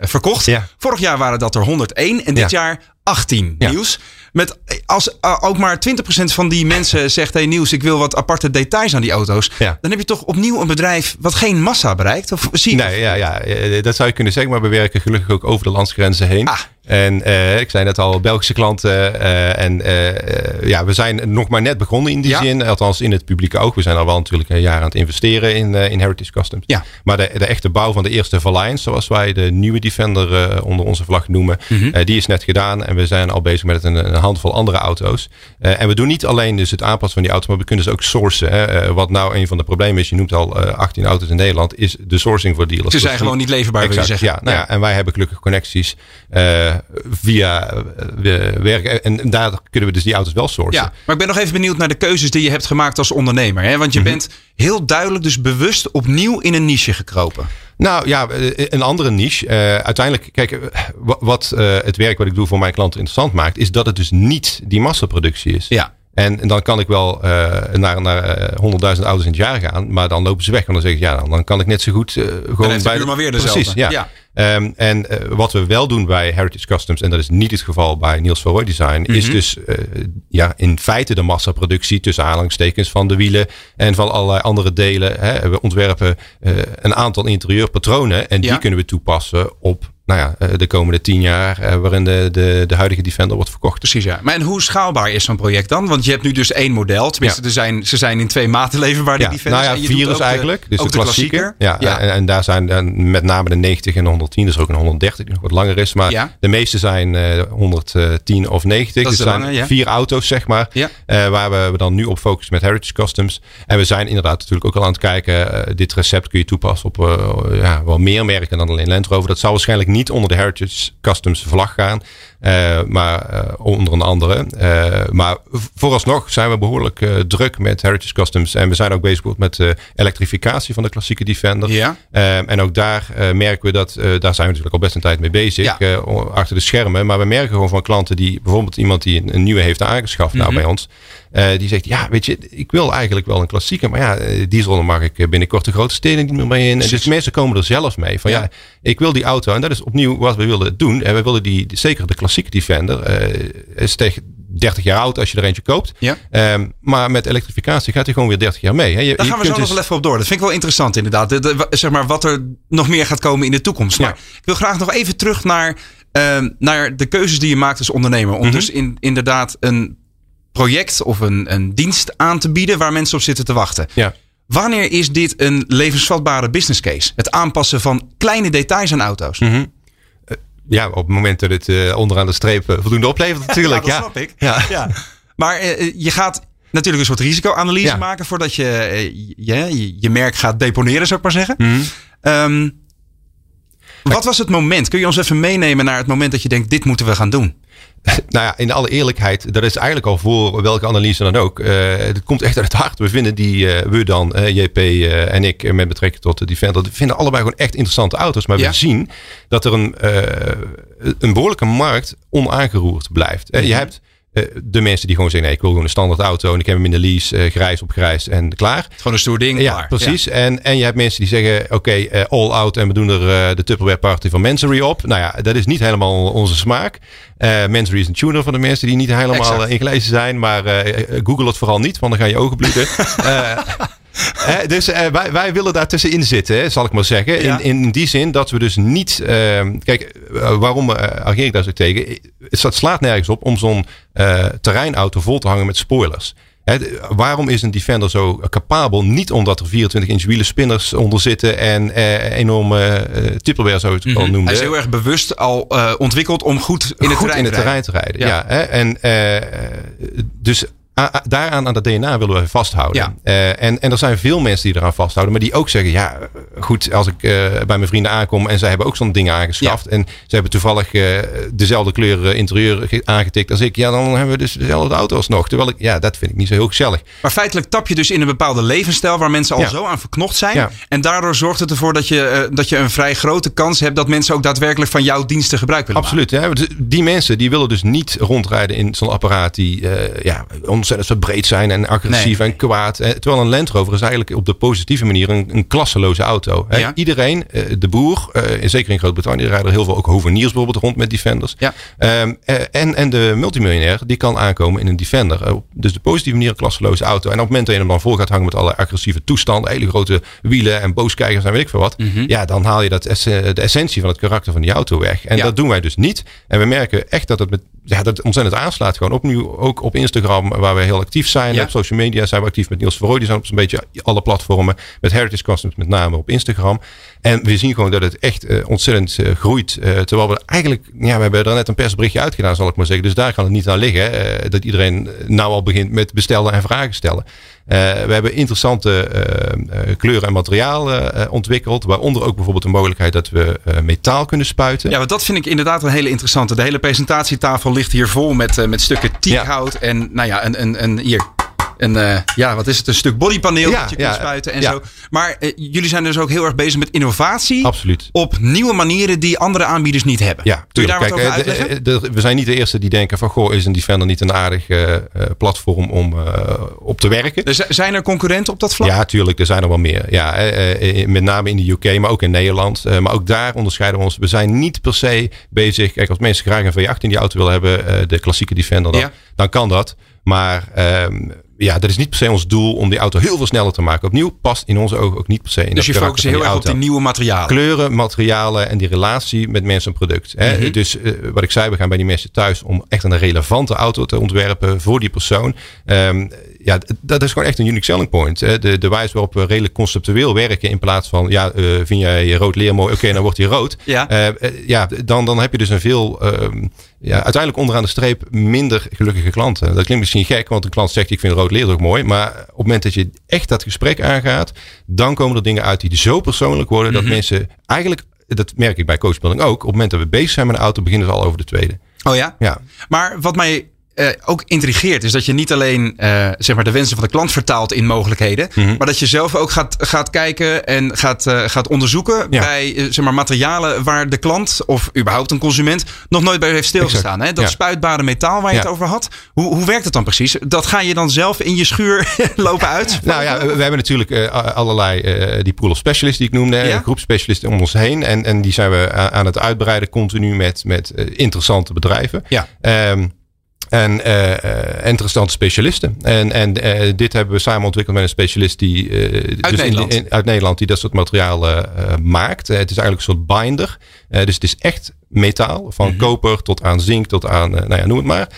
verkocht. Vorig jaar waren dat er 101 en dit
Ja.
jaar 18
Ja.
nieuws. Met als uh, ook maar 20% van die mensen zegt: Hey Niels, ik wil wat aparte details aan die auto's.
Ja.
Dan heb je toch opnieuw een bedrijf wat geen massa bereikt? Of zie je
Nee, ja, ja, eh, dat zou je kunnen zeggen, maar we werken gelukkig ook over de landsgrenzen heen.
Ah.
En uh, ik zei net al, Belgische klanten. Uh, en uh, ja, we zijn nog maar net begonnen in die
Ja.
zin. Althans in het publieke ook. We zijn al wel natuurlijk een jaar aan het investeren in, in Heritage Customs.
Ja.
Maar de, de echte bouw van de eerste Valiant, zoals wij de nieuwe Defender onder onze vlag noemen.
Mhm.
die is net gedaan. En we zijn al bezig met een, een handvol andere auto's. en we doen niet alleen dus het aanpassen van die auto, maar we kunnen ze ook sourcen. Hè. wat nou een van de problemen is, je noemt al 18 auto's in Nederland, is de sourcing voor dealers.
Ze zijn gewoon niet leverbaar, wil je zeggen.
Ja, nou ja, en wij hebben gelukkig connecties via uh, werken. En daar kunnen we dus die auto's wel sourcen.
Ja, maar ik ben nog even benieuwd naar de keuzes die je hebt gemaakt als ondernemer. Hè? Want je
Mhm.
bent heel duidelijk dus bewust opnieuw in een niche gekropen.
Nou ja, een andere niche. Uh, uiteindelijk, kijk, wat uh, het werk wat ik doe voor mijn klanten interessant maakt, is dat het dus niet die massaproductie is.
Ja.
En, en dan kan ik wel uh, naar, naar 100.000 auto's in het jaar gaan, maar dan lopen ze weg. En dan zeg ik, ja, dan, dan kan ik net zo goed gewoon
dan
bij
maar weer dezelfde.
Precies, ja.
ja.
Um, en uh, wat we wel doen bij Heritage Customs, en dat is niet het geval bij Niels van Roy Design, mm -hmm. is dus uh, ja, in feite de massaproductie tussen aanhalingstekens van de wielen en van allerlei andere delen. Hè. We ontwerpen uh, een aantal interieurpatronen en die kunnen we toepassen op nou ja, de komende tien jaar waarin de, de, de huidige Defender wordt verkocht.
Precies, ja. Maar en hoe schaalbaar is zo'n project dan? Want je hebt nu dus één model. Tenminste,
Ja.
er zijn, ze zijn in twee maten leverbaar,
Ja,
die Defenders.
nou ja,
En je doet
vier is
ook de-
eigenlijk. Dus de, klassieker. Ja,
Ja.
En, en daar zijn met name de 90 en de 110. Dus ook een 130 die nog wat langer is. Maar
Ja.
de meeste zijn eh 110 of 90.
Dat is
dus zijn
lange, ja.
vier auto's, zeg maar.
Ja.
eh, waar we, we dan nu op focussen met Heritage Customs. En we zijn inderdaad natuurlijk ook al aan het kijken. eh, dit recept kun je toepassen op eh, ja, wel meer merken dan alleen Land Rover. Dat zal waarschijnlijk niet onder de Heritage Customs vlag gaan. Maar onder een andere. maar vooralsnog zijn we behoorlijk druk met Heritage Customs. En we zijn ook bezig met de elektrificatie van de klassieke Defender.
Ja.
en ook daar merken we dat, daar zijn we natuurlijk al best een tijd mee bezig. achter de schermen. Maar we merken gewoon van klanten die bijvoorbeeld iemand die een, nieuwe heeft aangeschaft nou mhm. bij ons. die zegt, ja, weet je, ik wil eigenlijk wel een klassieke. Maar ja, diesel mag ik binnenkort de grote steden niet meer mee in. En dus mensen komen er zelf mee. Van ja. ik wil die auto. En dat is opnieuw wat we willen doen. En we willen die, zeker de klassieke Defender. Uh, is tegen 30 jaar oud als je er eentje koopt.
Ja.
Um, maar met elektrificatie gaat hij gewoon weer 30 jaar mee. Hè.
Je, Daar gaan we zo dus... nog wel even op door. Dat vind ik wel interessant inderdaad. De, zeg maar wat er nog meer gaat komen in de toekomst. Maar ik wil graag nog even terug naar, uh, naar de keuzes die je maakt als ondernemer. Om mm dus in, inderdaad een project of een, een dienst aan te bieden waar mensen op zitten te wachten.
Ja.
Wanneer is dit een levensvatbare business case? Het aanpassen van kleine details aan auto's.
Mm -hmm. Ja, op het moment dat het uh, onderaan de streep uh, voldoende oplevert natuurlijk.
ja, dat snap ik. Ja. Maar uh, je gaat natuurlijk een soort risicoanalyse maken voordat je, je, je merk gaat deponeren, zou ik maar zeggen.
Mm -hmm.
um, wat was het moment? Kun je ons even meenemen naar het moment dat je denkt: dit moeten we gaan doen?
nou ja, in alle eerlijkheid, dat is eigenlijk al voor welke analyse dan ook. Uh, het komt echt uit het hart. We vinden die, uh, we dan, uh, JP en ik, met betrekking tot de Defender, we vinden allebei gewoon echt interessante auto's. Maar we zien dat er een, een behoorlijke markt onaangeroerd blijft. Je mhm. hebt eh, de mensen die gewoon zeggen, nee, ik wil gewoon een standaard auto en ik heb hem in de lease, grijs op grijs en klaar.
Gewoon een stoer ding.
Ja, precies. En, en je hebt mensen die zeggen, oké, eh, all out en we doen er de Tupperware party van Mansory op. Nou ja, dat is niet helemaal onze smaak. Uh, is een tuner voor de mensen die niet helemaal ingelezen zijn, maar google het vooral niet, want dan gaan je ogen bloeden. dus uh, wij, wij willen daar tussenin zitten, zal ik maar zeggen. In, in die zin dat we dus niet. Uh, kijk, uh, waarom ageer ik daar zo tegen? Het slaat nergens op om zo'n terreinauto vol te hangen met spoilers. Waarom is een Defender zo capabel? Niet omdat er 24 inch wielen spinners onder zitten en enorme uh, zo het mm -hmm. noemen.
Hij is heel erg bewust al ontwikkeld om goed in het,
goed
terrein,
in het terrein te rijden. Ja. ja en dus daaraan aan dat DNA willen we vasthouden.
Ja.
Uh, en, en er zijn veel mensen die eraan vasthouden, maar die ook zeggen: ja, goed, als ik uh, bij mijn vrienden aankom en zij hebben ook zo'n ding aangeschaft ja. en ze hebben toevallig uh, dezelfde kleur interieur aangetikt als ik, ja, dan hebben we dus dezelfde auto's nog. Terwijl ik, ja, dat vind ik niet zo heel gezellig.
Maar feitelijk tap je dus in een bepaalde levensstijl waar mensen al ja. zo aan verknocht zijn. En daardoor zorgt het ervoor dat je, dat je een vrij grote kans hebt dat mensen ook daadwerkelijk van jouw diensten gebruik willen
Absoluut.
Maken.
Ja. Die mensen die willen dus niet rondrijden in zo'n apparaat die ja, ontzettend breed zijn en agressief en kwaad. Eh, terwijl een Land Rover is eigenlijk op de positieve manier een, een klasseloze auto.
Ja.
Iedereen, eh, de boer, eh, zeker in Groot-Brittannië, rijden er heel veel ook hoveniers bijvoorbeeld rond met Defenders.
Ja.
Um, en, en de multimiljonair, die kan aankomen in een Defender. dus de positieve manier een klasseloze auto. En op het moment dat je hem dan vol gaat hangen met alle agressieve toestanden, hele grote wielen en booskijkers en weet ik veel wat.
Mm -hmm.
Ja, dan haal je dat de essentie van het karakter van die auto weg. En dat doen wij dus niet. En we merken echt dat het met ja, dat ontzettend aanslaat. Gewoon opnieuw ook op Instagram, waar we heel actief zijn. Ja. Op social media zijn we actief met Niels Verrooy. Die zijn op zo'n beetje alle platformen. Met Heritage Customs met name op Instagram. En we zien gewoon dat het echt uh, ontzettend uh, groeit. Uh, terwijl we eigenlijk, ja, we hebben er net een persberichtje uitgedaan, zal ik maar zeggen. Dus daar kan het niet aan liggen. dat iedereen nou al begint met bestellen en vragen stellen. We hebben interessante kleuren en materialen ontwikkeld. Waaronder ook bijvoorbeeld de mogelijkheid dat we metaal kunnen spuiten.
Ja, want dat vind ik inderdaad een hele interessante. De hele presentatietafel ligt hier vol met, met stukken teakhout. En nou ja, een, een, een, hier een, uh, ja, wat is het? Een stuk bodypaneel ja, dat je kunt spuiten en zo. Maar uh, jullie zijn dus ook heel erg bezig met innovatie.
Absoluut.
Op nieuwe manieren die andere aanbieders niet hebben.
Ja,
Kun je daar Kijk, wat over uitleggen?
De, de, we zijn niet de eerste die denken van, goh, is een Defender niet een aardig uh, platform om op te werken?
Dus zijn er concurrenten op dat vlak?
Ja, tuurlijk. Er zijn er wel meer. Ja, met name in de UK, maar ook in Nederland. maar ook daar onderscheiden we ons. We zijn niet per se bezig. Kijk, als mensen graag een V8 in die auto willen hebben, de klassieke Defender, dan,
ja.
dan kan dat. Maar um, ja, dat is niet per se ons doel om die auto heel veel sneller te maken. Opnieuw past in onze ogen ook niet per se in
Dus je focust heel erg op die nieuwe materialen.
Kleuren, materialen en die relatie met mensen en product. Hè?
Mhm.
Dus uh, wat ik zei, we gaan bij die mensen thuis om echt een relevante auto te ontwerpen voor die persoon. Um, ja, dat is gewoon echt een unique selling point. Hè? De, de wijze waarop we redelijk conceptueel werken in plaats van, ja, uh, vind jij rood leer mooi? Oké, okay, dan wordt hij rood.
Ja,
uh, ja dan, dan heb je dus een veel, um, ja, uiteindelijk onderaan de streep minder gelukkige klanten. Dat klinkt misschien gek, want een klant zegt, ik vind rood leer ook mooi. Maar op het moment dat je echt dat gesprek aangaat, dan komen er dingen uit die zo persoonlijk worden, dat
Mhm.
mensen eigenlijk, dat merk ik bij coachbuilding ook, op het moment dat we bezig zijn met een auto, beginnen ze al over de tweede.
Oh ja?
Ja.
Maar wat mij uh, ook intrigeert, is dat je niet alleen uh, zeg maar de wensen van de klant vertaalt in mogelijkheden, mm -hmm. maar dat je zelf ook gaat, gaat kijken en gaat, uh, gaat onderzoeken ja. bij zeg maar, materialen waar de klant of überhaupt een consument nog nooit bij heeft stilgestaan. Hè? Dat ja. spuitbare metaal waar je ja. het over had. Hoe, hoe werkt het dan precies? Dat ga je dan zelf in je schuur lopen uit?
Nou ja, we hebben natuurlijk allerlei die pool of specialists die ik noemde, ja? groep specialisten om ons heen. En, en die zijn we aan het uitbreiden continu met, met interessante bedrijven.
Ja.
Um, en uh, interessante specialisten. En, en uh, dit hebben we samen ontwikkeld met een specialist die
uit, dus Nederland.
In, in, uit Nederland die dat soort materialen maakt. het is eigenlijk een soort binder. dus het is echt metaal, van mm -hmm. koper tot aan zink tot aan, nou ja, noem het maar.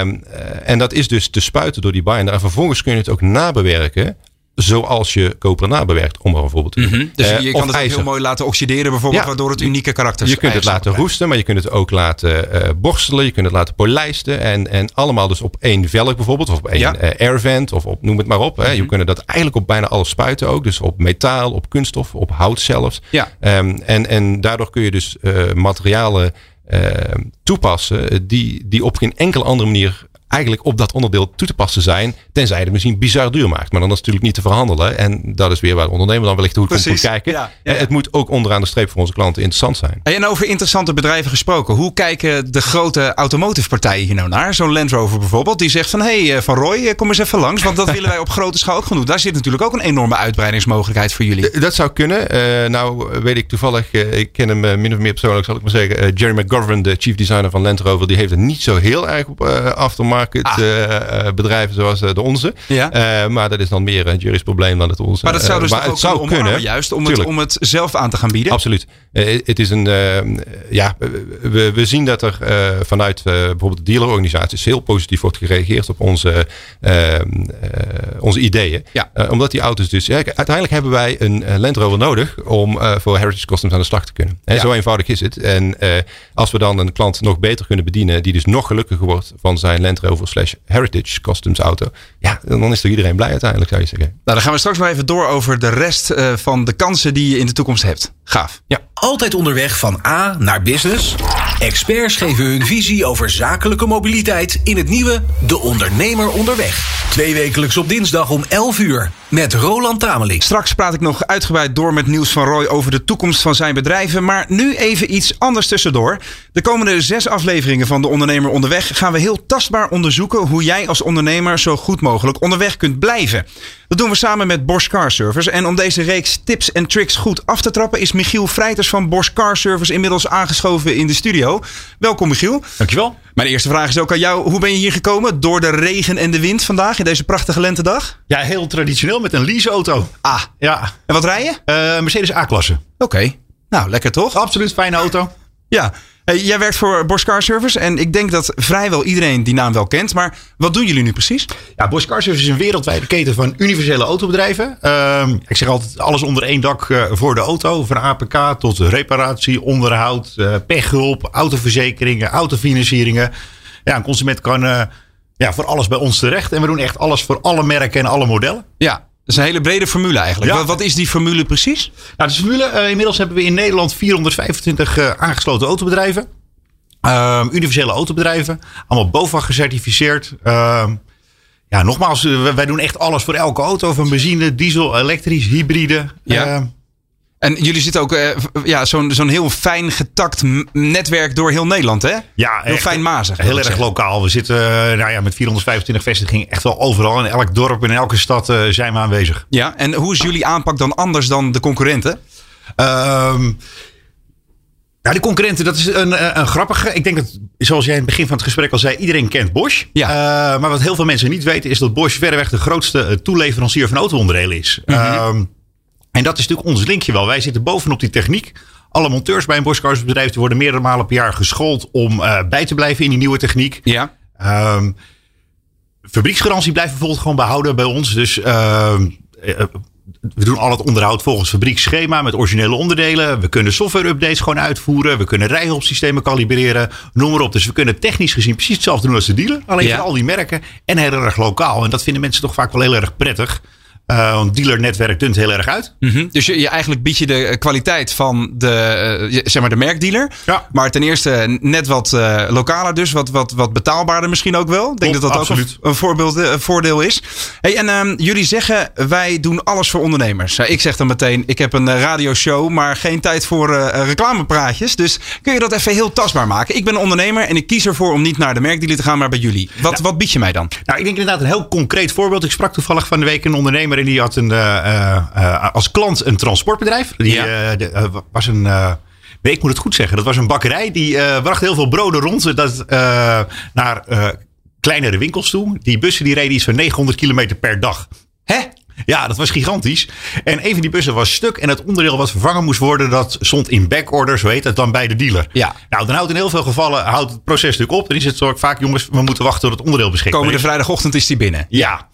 Um, en dat is dus te spuiten door die binder. En vervolgens kun je het ook nabewerken zoals je koper nabewerkt, om er een voorbeeld te.
Mm -hmm. Dus je kan het heel mooi laten oxideren bijvoorbeeld, ja, waardoor het unieke karakter
Je kunt het laten roesten, maar je kunt het ook laten uh, borstelen, je kunt het laten polijsten en, en allemaal dus op één velk bijvoorbeeld, of op één ja. uh, airvent, of op, noem het maar op. Mm -hmm. hè. Je kunt dat eigenlijk op bijna alles spuiten ook, dus op metaal, op kunststof, op hout zelfs.
Ja.
Um, en, en daardoor kun je dus materialen toepassen die, die op geen enkele andere manier eigenlijk op dat onderdeel toe te passen zijn. Tenzij het misschien bizar duur maakt. Maar dan is het natuurlijk niet te verhandelen. En dat is weer waar de ondernemer dan wellicht goed moet kijken.
Ja, ja, ja.
Het moet ook onderaan de streep voor onze klanten interessant zijn.
En over interessante bedrijven gesproken. Hoe kijken de grote automotive partijen hier nou naar? Zo'n Land Rover bijvoorbeeld. Die zegt van hé hey, Van Roy kom eens even langs. Want dat willen wij op grote schaal ook gaan doen. Daar zit natuurlijk ook een enorme uitbreidingsmogelijkheid voor jullie.
Dat zou kunnen. Uh, nou weet ik toevallig. Uh, ik ken hem uh, min of meer persoonlijk zal ik maar zeggen. Jerry McGovern de chief designer van Land Rover. Die heeft het niet zo heel erg op aftermarket. Ah. Uh, bedrijven zoals de onze.
Ja.
Maar dat is dan meer een juridische probleem dan het onze.
Maar dat zou dus
uh,
ook zou kunnen, juist om het, om het zelf aan te gaan bieden.
Absoluut. het is een, ja, we, we zien dat er vanuit bijvoorbeeld de dealerorganisaties heel positief wordt gereageerd op onze, onze ideeën.
Ja.
omdat die auto's dus, ja, uiteindelijk hebben wij een Land Rover nodig om voor Heritage Customs aan de slag te kunnen. En ja. Zo eenvoudig is het. En als we dan een klant nog beter kunnen bedienen, die dus nog gelukkiger wordt van zijn Land Rover slash Heritage Customs auto. Ja, dan is toch iedereen blij uiteindelijk, zou je zeggen.
Nou, dan gaan we straks maar even door over de rest uh, van de kansen die je in de toekomst hebt. Gaaf.
Ja. Altijd onderweg van A naar business. Experts geven hun visie over zakelijke mobiliteit in het nieuwe De Ondernemer Onderweg. Twee wekelijks op dinsdag om 11 uur met Roland Tameling.
Straks praat ik nog uitgebreid door met Niels van Roy over de toekomst van zijn bedrijven. Maar nu even iets anders tussendoor. De komende zes afleveringen van De Ondernemer Onderweg gaan we heel tastbaar onderzoeken hoe jij als ondernemer zo goed mogelijk onderweg kunt blijven. Dat doen we samen met Bosch Car Service. En om deze reeks tips en tricks goed af te trappen, is Michiel Vrijters van Bosch Car Service inmiddels aangeschoven in de studio. Welkom, Michiel.
Dankjewel.
Mijn eerste vraag is ook aan jou. Hoe ben je hier gekomen? Door de regen en de wind vandaag in deze prachtige lentedag?
Ja, heel traditioneel met een leaseauto.
Ah,
ja.
En wat rij je?
Uh, Mercedes A-klasse.
Oké. Okay. Nou, lekker toch?
Absoluut fijne auto.
Ja. Hey, jij werkt voor Bosch Car Service en ik denk dat vrijwel iedereen die naam wel kent. Maar wat doen jullie nu precies?
Ja, Bosch Car Service is een wereldwijde keten van universele autobedrijven. Uh, ik zeg altijd alles onder één dak uh, voor de auto. Van APK tot reparatie, onderhoud, uh, pechhulp, autoverzekeringen, autofinancieringen. Ja, een consument kan ja, voor alles bij ons terecht. En we doen echt alles voor alle merken en alle modellen.
Ja, dat is een hele brede formule eigenlijk. Ja. Wat, wat, is die formule precies?
Nou, de formule, uh, inmiddels hebben we in Nederland 425 uh, aangesloten autobedrijven. Uh, universele autobedrijven. Allemaal BOVAG gecertificeerd. Ehm, ja, nogmaals, uh, wij doen echt alles voor elke auto. Van benzine, diesel, elektrisch, hybride.
Ja. Ehm, en jullie zitten ook uh, ja, zo'n zo'n heel fijn getakt netwerk door heel Nederland, hè?
Ja,
heel fijn mazig.
Heel erg zeggen. lokaal. We zitten uh, nou ja, met 425 vestigingen echt wel overal. In elk dorp en in elke stad uh, zijn we aanwezig.
Ja, en hoe is jullie aanpak dan anders dan de concurrenten?
Um, ja, de concurrenten, dat is een, een grappige. Ik denk dat, zoals jij in het begin van het gesprek al zei, iedereen kent Bosch.
Ja.
Uh, maar wat heel veel mensen niet weten, is dat Bosch verreweg de grootste toeleverancier van auto-onderdelen is. Mm -hmm. um, en dat is natuurlijk ons linkje wel. Wij zitten bovenop die techniek. Alle monteurs bij een Bosch Car bedrijf worden meerdere malen per jaar geschoold om uh, bij te blijven in die nieuwe techniek.
Ja.
Um, fabrieksgarantie blijft bijvoorbeeld gewoon behouden bij ons. Dus uh, we doen al het onderhoud volgens fabrieksschema met originele onderdelen. We kunnen software updates gewoon uitvoeren. We kunnen rijhulpsystemen kalibreren. Noem maar op. Dus we kunnen technisch gezien precies hetzelfde doen als de dealer. Alleen ja. voor al die merken. En heel erg lokaal. En dat vinden mensen toch vaak wel heel erg prettig. Uh, want dealernetwerk dunt heel erg uit.
Mhm. Dus je, je, eigenlijk bied je de eh, kwaliteit van de, uh, zeg maar de merkdealer.
Ja.
Maar ten eerste net wat uh, lokaler dus. Wat, wat, wat betaalbaarder misschien ook wel. Ik denk dat dat
absoluut.
ook een, voorbeeld, een voordeel is. Hey, en um, jullie zeggen wij doen alles voor ondernemers. ik zeg dan meteen ik heb een radioshow maar geen tijd voor reclamepraatjes. Dus kun je dat even heel tastbaar maken. Ik ben een ondernemer en ik kies ervoor om niet naar de merkdealer te gaan maar bij jullie. Wat,
ja.
wat bied je mij dan?
Nou ik denk inderdaad een heel concreet voorbeeld. Ik sprak toevallig van de week een ondernemer en die had een, uh, uh, als klant een transportbedrijf. Die ja. de, was een. Nee, ik moet het goed zeggen. Dat was een bakkerij. Die bracht heel veel broden rond dat, naar kleinere winkels toe. Die bussen die reden iets van 900 kilometer per dag.
Hè?
Ja, dat was gigantisch. En een van die bussen was stuk. En het onderdeel wat vervangen moest worden, dat stond in backorder, zo heet het dan, bij de dealer.
Ja.
Nou, dan houdt in heel veel gevallen houdt het proces natuurlijk op. Dan is het zo vaak, jongens, we moeten wachten tot het onderdeel beschikbaar
Komende
is.
vrijdagochtend is die binnen.
Ja.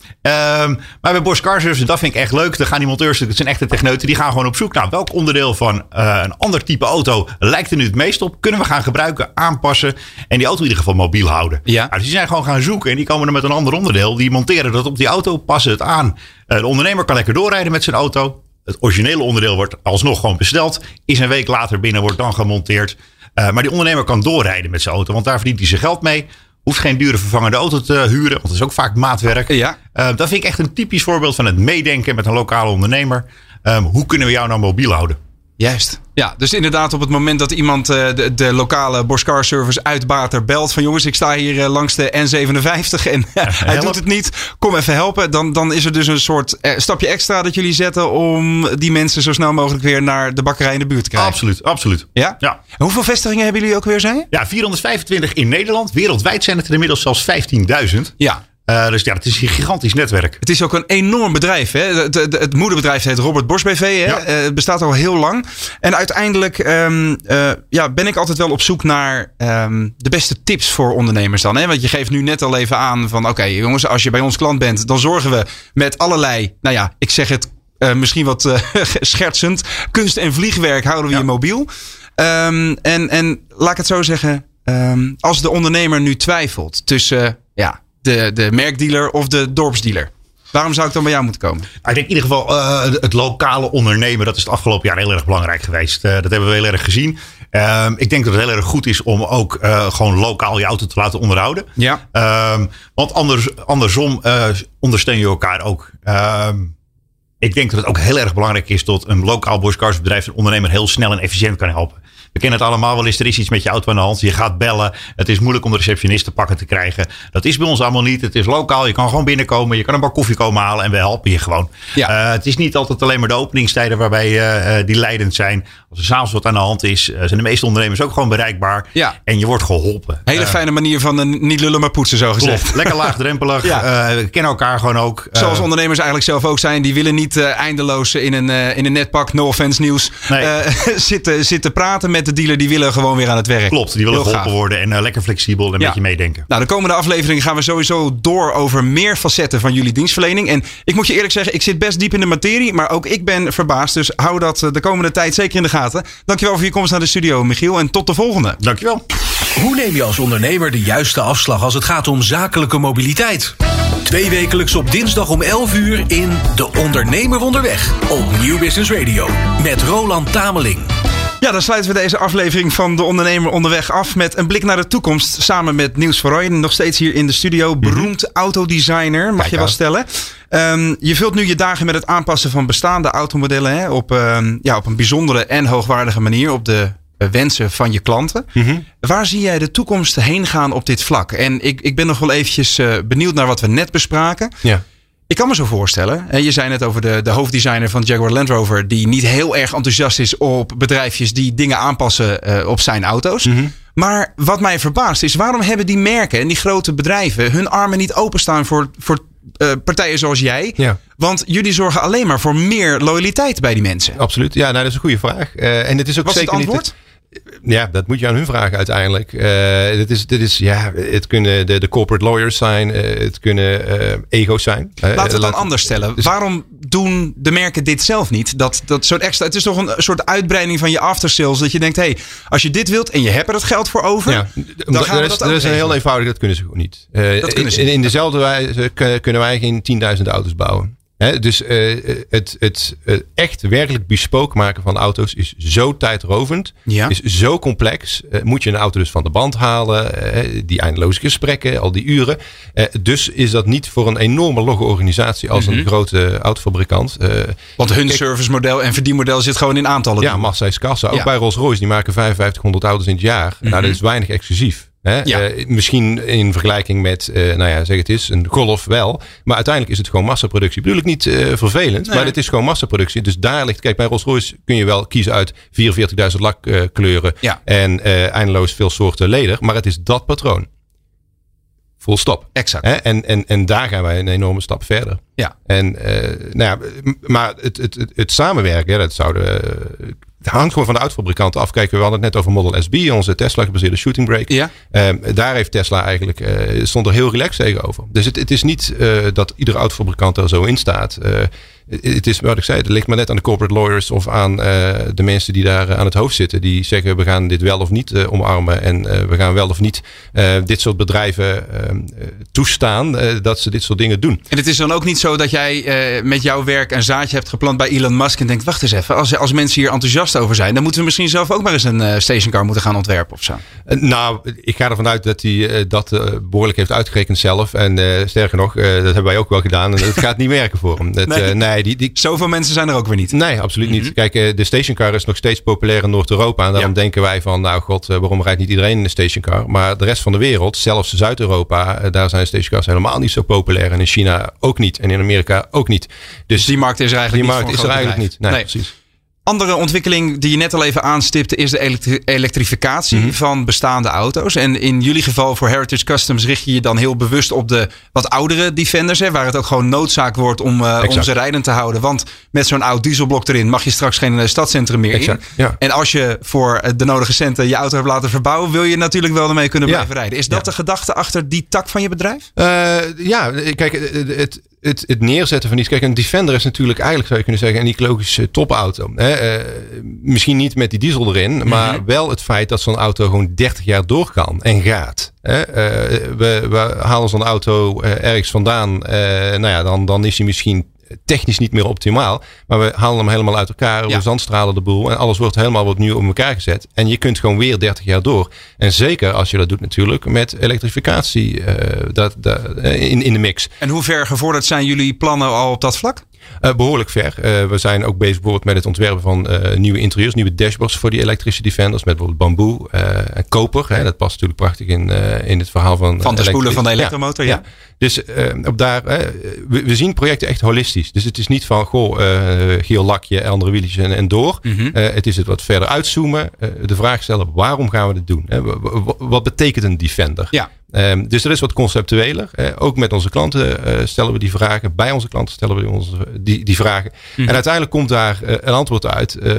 Um, maar bij Bosch Car Service, dat vind ik echt leuk. Dan gaan die monteurs, dat zijn echte techneuten, die gaan gewoon op zoek naar welk onderdeel van uh, een ander type auto lijkt er nu het meest op. Kunnen we gaan gebruiken, aanpassen en die auto in ieder geval mobiel houden.
Ja.
Nou, dus die zijn gewoon gaan zoeken en die komen er met een ander onderdeel. Die monteren dat op die auto, passen het aan. Uh, de ondernemer kan lekker doorrijden met zijn auto. Het originele onderdeel wordt alsnog gewoon besteld. Is een week later binnen, wordt dan gemonteerd. Uh, maar die ondernemer kan doorrijden met zijn auto, want daar verdient hij zijn geld mee. Hoeft geen dure vervangende auto te huren, want dat is ook vaak maatwerk.
Ja.
Uh, dat vind ik echt een typisch voorbeeld van het meedenken met een lokale ondernemer. Um, hoe kunnen we jou nou mobiel houden?
Juist. Ja, dus inderdaad op het moment dat iemand uh, de, de, lokale Bosch Car Service uit Bater belt van jongens, ik sta hier uh, langs de N57 en uh, hij doet het niet, kom even helpen. Dan, dan is er dus een soort stapje extra dat jullie zetten om die mensen zo snel mogelijk weer naar de bakkerij in de buurt te krijgen.
Absoluut, absoluut.
Ja?
ja.
En hoeveel vestigingen hebben jullie ook weer, zijn?
Ja, 425 in Nederland. Wereldwijd zijn het er inmiddels zelfs 15.000.
Ja.
Uh, dus ja, het is een gigantisch netwerk.
Het is ook een enorm bedrijf. Hè? Het, het, het moederbedrijf heet Robert Bosch BV. Hè?
Ja.
Uh, het bestaat al heel lang. En uiteindelijk um, uh, ja, ben ik altijd wel op zoek naar um, de beste tips voor ondernemers dan. Hè? Want je geeft nu net al even aan van oké okay, jongens, als je bij ons klant bent, dan zorgen we met allerlei, nou ja, ik zeg het misschien wat schertsend, kunst en vliegwerk houden we
ja.
je mobiel. Um, en, en laat ik het zo zeggen, als de ondernemer nu twijfelt tussen ja, de, de merkdealer of de dorpsdealer? Waarom zou ik dan bij jou moeten komen?
Ik denk in ieder geval uh, het lokale ondernemen. Dat is het afgelopen jaar heel erg belangrijk geweest. Uh, dat hebben we heel erg gezien. Uh, ik denk dat het heel erg goed is om ook uh, gewoon lokaal je auto te laten onderhouden.
Ja.
Um, want anders, andersom ondersteun je elkaar ook. Um, ik denk dat het ook heel erg belangrijk is dat een lokaal boskarsbedrijf een ondernemer heel snel en efficiënt kan helpen. We kennen het allemaal wel eens. Er is iets met je auto aan de hand. Je gaat bellen. Het is moeilijk om de receptionist te pakken te krijgen. Dat is bij ons allemaal niet. Het is lokaal. Je kan gewoon binnenkomen. Je kan een bak koffie komen halen. En we helpen je gewoon.
Ja.
Uh, het is niet altijd alleen maar de openingstijden waarbij uh, die leidend zijn. Als er s'avonds wat aan de hand is, zijn de meeste ondernemers ook gewoon bereikbaar.
Ja.
En je wordt geholpen.
Hele fijne manier van niet lullen maar poetsen, zo gezegd.
Klopt. Lekker laagdrempelig. ja. we kennen elkaar gewoon ook.
Zoals ondernemers eigenlijk zelf ook zijn. Die willen niet eindeloos in een, in een netpak, no offense nieuws,
nee.
zitten, zitten praten met de dealer. Die willen gewoon weer aan het werk.
Klopt, die willen
Heel
geholpen
gaaf.
worden en uh, lekker flexibel en een
Ja.
beetje meedenken.
Nou, de komende aflevering gaan we sowieso door over meer facetten van jullie dienstverlening. En ik moet je eerlijk zeggen, ik zit best diep in de materie, maar ook ik ben verbaasd. Dus hou dat eh, de komende tijd zeker in de gaten. Dankjewel voor je komst naar de studio, Michiel. En tot de volgende.
Dankjewel.
Hoe neem je als ondernemer de juiste afslag als het gaat om zakelijke mobiliteit? Twee wekelijks op dinsdag om 11 uur in De Ondernemer Onderweg op Nieuw Business Radio met Roland Tameling.
Ja, dan sluiten we deze aflevering van De Ondernemer Onderweg af met een blik naar de toekomst. Samen met Niels Verrooy, nog steeds hier in de studio. Beroemd autodesigner, mag
Kijk
je wel
aan.
stellen. Um, je vult nu je dagen met het aanpassen van bestaande automodellen hè, op, um, ja, op een bijzondere en hoogwaardige manier. Op de uh, wensen van je klanten. Waar zie jij de toekomst heen gaan op dit vlak? En ik, ik ben nog wel eventjes uh, benieuwd naar wat we net bespraken.
Ja.
Ik kan me zo voorstellen. Je zei net over de, de hoofddesigner van Jaguar Land Rover. Die niet heel erg enthousiast is op bedrijfjes die dingen aanpassen uh, op zijn auto's.
Mhm.
Maar wat mij verbaast is waarom hebben die merken en die grote bedrijven hun armen niet openstaan voor, voor uh, partijen zoals jij?
Ja.
Want jullie zorgen alleen maar voor meer loyaliteit bij die mensen.
Absoluut. Ja, nou, dat is een goede vraag. Uh, en het is ook
Was
zeker
antwoord?
niet. Het, ja, dat moet je aan hun vragen uiteindelijk. Uh, dit is, dit is, ja, het kunnen de, de corporate lawyers zijn, uh, het kunnen uh, ego's zijn.
Laten we het dan anders stellen. Dus Waarom doen de merken dit zelf niet? Dat, dat soort extra, het is toch een soort uitbreiding van je aftersales. Dat je denkt, hé, hey, als je dit wilt en je hebt er het geld voor over.
Ja,
dan gaan we
dat,
dat,
dat is een heel eenvoudig, dat kunnen ze gewoon niet.
dat kunnen ze
in,
niet.
in dezelfde wijze kunnen wij geen 10.000 auto's bouwen. Dus eh, het, het eh, echt werkelijk bespook maken van auto's is zo tijdrovend.
Ja.
Is zo complex. Eh, moet je een auto dus van de band halen. die eindeloze gesprekken, al die uren. Dus is dat niet voor een enorme logge organisatie als een grote autofabrikant.
Want hun servicemodel en verdienmodel zit gewoon in aantallen.
ja, massa is kassa. Ook
Ja. Mhm.
bij Rolls-Royce, die maken 5500 auto's in het jaar. Nou, dat is weinig exclusief. Hè?
Ja.
Eh, misschien in vergelijking met, eh, nou ja, zeg het is, een Golf wel. Maar uiteindelijk is het gewoon massaproductie. Bedoel ik niet eh, vervelend,
Nee.
maar het is gewoon massaproductie. Dus daar ligt, kijk, bij Rolls-Royce kun je wel kiezen uit 44.000 lakkleuren
Ja.
en eindeloos veel soorten leder. Maar het is dat patroon. Full stop.
Exact.
Hè? En, en, en daar gaan wij een enorme stap verder.
Ja.
En, nou ja, maar het, het, het, het samenwerken, hè, dat zouden. Het hangt gewoon van de autofabrikanten af. Kijk, we hadden het net over Model SB, onze Tesla gebaseerde shooting brake.
Ja.
Ehm, daar heeft Tesla eigenlijk, eh, stond er heel relaxed tegenover. Dus het, het is niet eh, dat iedere autofabrikant er zo in staat. Eh, het is wat ik zei, het ligt maar net aan de corporate lawyers of aan eh, de mensen die daar eh, aan het hoofd zitten. Die zeggen we gaan dit wel of niet eh, omarmen. En we gaan wel of niet dit soort bedrijven ehm, eh, toestaan dat ze dit soort dingen doen.
En het is dan ook niet zo dat jij met jouw werk een zaadje hebt geplant bij Elon Musk en denkt, wacht eens even, als, als mensen hier enthousiast over zijn, dan moeten we misschien zelf ook maar eens een stationcar moeten gaan ontwerpen of zo.
Nou, ik ga ervan uit dat hij dat eh, behoorlijk heeft uitgerekend zelf. En sterker nog, dat hebben wij ook wel gedaan. En het gaat niet werken voor hem. Het,
Nee.
Nee, die, die,
Zoveel mensen zijn er ook weer niet.
nee, absoluut niet. Kijk, eh, de stationcar is nog steeds populair in Noord-Europa. En daarom
Ja.
denken wij van, nou god, eh, waarom rijdt niet iedereen in de stationcar? Maar de rest van de wereld, zelfs Zuid-Europa, eh, daar zijn stationcars helemaal niet zo populair. En in China ook niet. En in Amerika ook niet. Dus
Die markt is er eigenlijk
die
niet
markt
voor
is
een
er eigenlijk niet. Nee, precies.
Andere ontwikkeling die je net al even aanstipte is de elektri- elektrificatie
Mhm.
van bestaande auto's. En in jullie geval voor Heritage Customs richt je je dan heel bewust op de wat oudere Defenders. Hè, waar het ook gewoon noodzaak wordt om, eh, om ze rijdend te houden. Want met zo'n oud dieselblok erin mag je straks geen eh, stadscentrum meer
Exact,
in.
ja.
En als je voor eh, de nodige centen je auto hebt laten verbouwen, wil je natuurlijk wel ermee kunnen
Ja.
blijven rijden. Is dat
Ja.
de gedachte achter die tak van je bedrijf?
Eh, ja, kijk, het, het, het, neerzetten van iets. Kijk, een Defender is natuurlijk eigenlijk, zou je kunnen zeggen, een ecologische topauto. Hè? Eh, misschien niet met die diesel erin, maar wel het feit dat zo'n auto gewoon 30 jaar door kan en gaat. Hè? Eh, we, we halen zo'n auto eh, ergens vandaan. nou ja, dan, dan is hij misschien technisch niet meer optimaal. Maar we halen hem helemaal uit elkaar.
Ja.
We zandstralen de boel. En alles wordt helemaal wat nieuw op elkaar gezet. En je kunt gewoon weer 30 jaar door. En zeker als je dat doet natuurlijk met elektrificatie eh, dat, dat, eh, in, in de mix.
En hoe ver gevorderd zijn jullie plannen al op dat vlak?
Eh, behoorlijk ver. Eh, we zijn ook bezig bijvoorbeeld met het ontwerpen van eh, nieuwe interieurs, nieuwe dashboards voor die elektrische defenders. Met bijvoorbeeld bamboe en koper. Hè, dat past natuurlijk prachtig in, in het verhaal van.
Van de spoelen van de
Ja,
elektromotor, ja.
Dus op daar, we, we zien projecten echt holistisch. Dus het is niet van, goh, geel lakje, andere wieltjes en, en door.
Mhm.
Het is het wat verder uitzoomen. de vraag stellen, waarom gaan we dit doen? Hè? Wat betekent een defender?
Ja.
Ehm, dus dat is wat conceptueler. Eh, ook met onze klanten eh, stellen we die vragen. Bij onze klanten stellen we onze, die, die vragen.
Mhm.
En uiteindelijk komt daar eh, een antwoord uit. Eh,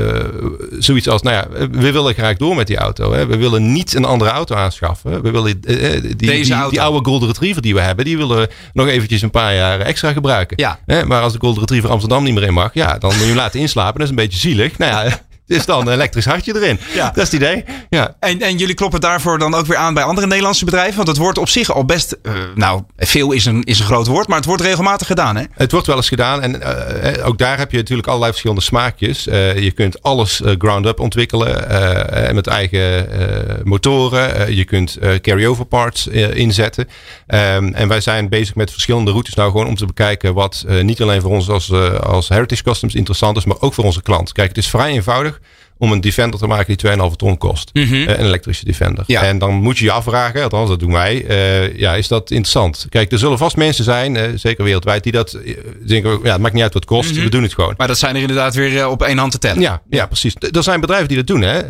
zoiets als, nou ja, we willen graag door met die auto. Hè. We willen niet een andere auto aanschaffen. We willen die, die, die oude Golden Retriever die we hebben, die willen we nog eventjes een paar jaar extra gebruiken.
Ja.
Maar als de Golden Retriever Amsterdam niet meer in mag, ja, dan moet je hem laten inslapen. Dat is een beetje zielig. Nou ja, is dan een elektrisch hartje erin.
Ja.
Dat is het idee. Ja.
En, en jullie kloppen daarvoor dan ook weer aan bij andere Nederlandse bedrijven? Want het wordt op zich al best, eh, nou, veel is een, is een groot woord, maar het wordt regelmatig gedaan, hè?
Het wordt wel eens gedaan en eh, ook daar heb je natuurlijk allerlei verschillende smaakjes. Eh, je kunt alles eh, ground-up ontwikkelen eh, met eigen eh, motoren. Eh, je kunt eh, carry-over parts eh, inzetten. Ehm, en wij zijn bezig met verschillende routes nou gewoon om te bekijken wat eh, niet alleen voor ons als, eh, als Heritage Customs interessant is, maar ook voor onze klant. Kijk, het is vrij eenvoudig om een Defender te maken die 2,5 ton kost. Eh, een elektrische Defender.
Ja.
En dan moet je je afvragen, althans dat doen wij, eh, ja, is dat interessant? Kijk, er zullen vast mensen zijn, eh, zeker wereldwijd, die dat denken, ja, het maakt niet uit wat het kost, we doen het gewoon.
Maar dat zijn er inderdaad weer op één hand te tellen.
Ja, ja, precies. D- Er zijn bedrijven die dat doen. Hè.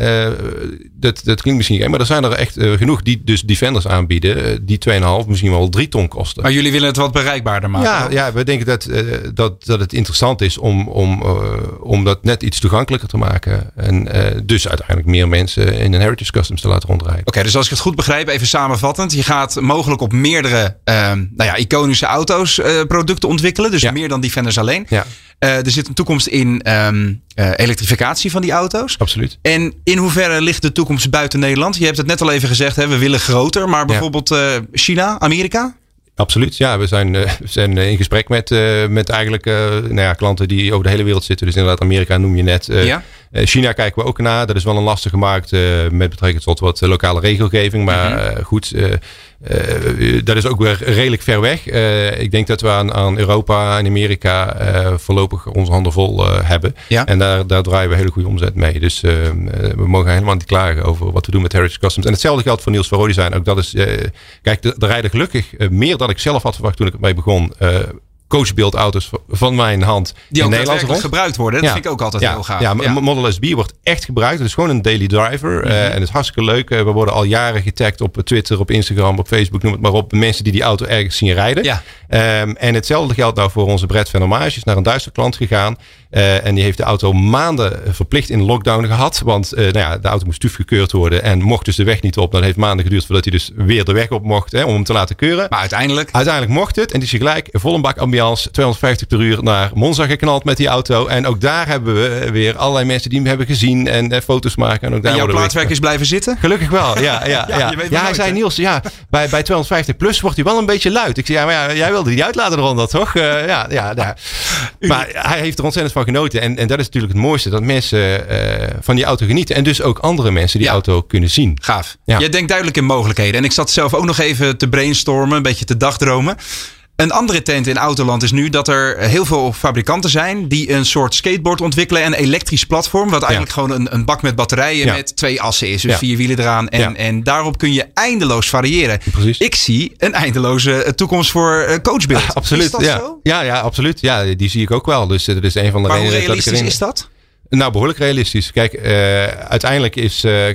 Dat, dat klinkt misschien gek, maar er zijn er echt genoeg die dus Defenders aanbieden. die 2,5, misschien wel 3 ton kosten.
Maar jullie willen het wat bereikbaarder maken.
Ja, ja, we denken dat, dat, dat het interessant is om, om, om dat net iets toegankelijker te maken. En eh, dus uiteindelijk meer mensen in een Heritage Customs te laten rondrijden.
Oké, dus als ik het goed begrijp, even samenvattend. Je gaat mogelijk op meerdere ehm, nou ja, iconische auto's eh, producten ontwikkelen. Dus
Ja.
meer dan Defenders alleen.
Ja,
Eh, er zit een toekomst in ehm, eh, elektrificatie van die auto's.
absoluut.
En in hoeverre ligt de toekomst buiten Nederland? Je hebt het net al even gezegd, hè, we willen groter. Maar bijvoorbeeld China, Amerika?
Absoluut, ja. We zijn, we zijn in gesprek met, met eigenlijk nou ja, klanten die over de hele wereld zitten. Dus inderdaad, Amerika noem je net.
ja?
China kijken we ook naar. Dat is wel een lastige markt met betrekking tot wat lokale regelgeving. Maar mhm. goed, dat is ook weer redelijk ver weg. Ik denk dat we aan, aan Europa en Amerika voorlopig onze handen vol hebben.
Ja.
En daar, daar draaien we hele goede omzet mee. Dus we mogen helemaal niet klagen over wat we doen met Heritage Customs. En hetzelfde geldt voor Niels van Design. Ook dat is, kijk, de, de rijden gelukkig meer dan ik zelf had verwacht toen ik ermee begon coachbeeldauto's van mijn hand
die
in Nederland
rond. gebruikt worden. Dat vind ik ook altijd
ja.
heel gaaf.
Ja, ja, Model S B wordt echt gebruikt. Het is gewoon een daily driver. Mm en het is hartstikke leuk. Eh, we worden al jaren getagd op Twitter, op Instagram, op Facebook, noem het maar op. Mensen die die auto ergens zien rijden.
Ja.
Um, en hetzelfde geldt nou voor onze Brett van Hommage. Is naar een Duitse klant gegaan. Uh, en die heeft de auto maanden verplicht in lockdown gehad. Want uh, nou ja, de auto moest gekeurd worden. En mocht dus de weg niet op. Dan heeft maanden geduurd voordat hij dus weer de weg op mocht. Hè, om hem te laten keuren.
Maar uiteindelijk?
Uiteindelijk mocht het. En die is gelijk volle bak ambiance. 250 per uur naar Monza geknald met die auto. En ook daar hebben we weer allerlei mensen die hem hebben gezien. En uh, foto's maken. En, ook daar
en jouw plaatswerk is blijven zitten?
Gelukkig wel, ja. Ja, ja, ja. ja hij zei Niels, ja, bij, bij 250 plus wordt hij wel een beetje luid. Ik zei, ja, maar ja, jij wilde die uitlaten eronder, toch? ja, ja, ja. Maar hij heeft er ontzettend van genoten. En, en dat is natuurlijk het mooiste. Dat mensen uh, van die auto genieten. En dus ook andere mensen die auto kunnen zien.
Gaaf. Ja. Jij denkt duidelijk in mogelijkheden. En ik zat zelf ook nog even te brainstormen. Een beetje te dagdromen. Een andere tent in Autoland is nu dat er heel veel fabrikanten zijn die een soort skateboard ontwikkelen. Een elektrisch platform, wat eigenlijk gewoon een, een, bak met batterijen met twee assen is. Dus vier wielen eraan. En, en daarop kun je eindeloos variëren.
Precies.
Ik zie een eindeloze eh, toekomst voor eh, coachbeeld.
absoluut.
Is dat
ja.
zo?
Ja, ja, absoluut. Ja, die zie ik ook wel. Dus dat is een van de
maar
redenen
hoe realistisch
dat ik
is dat?
Nou, behoorlijk realistisch. Kijk, uh, uiteindelijk is, uh,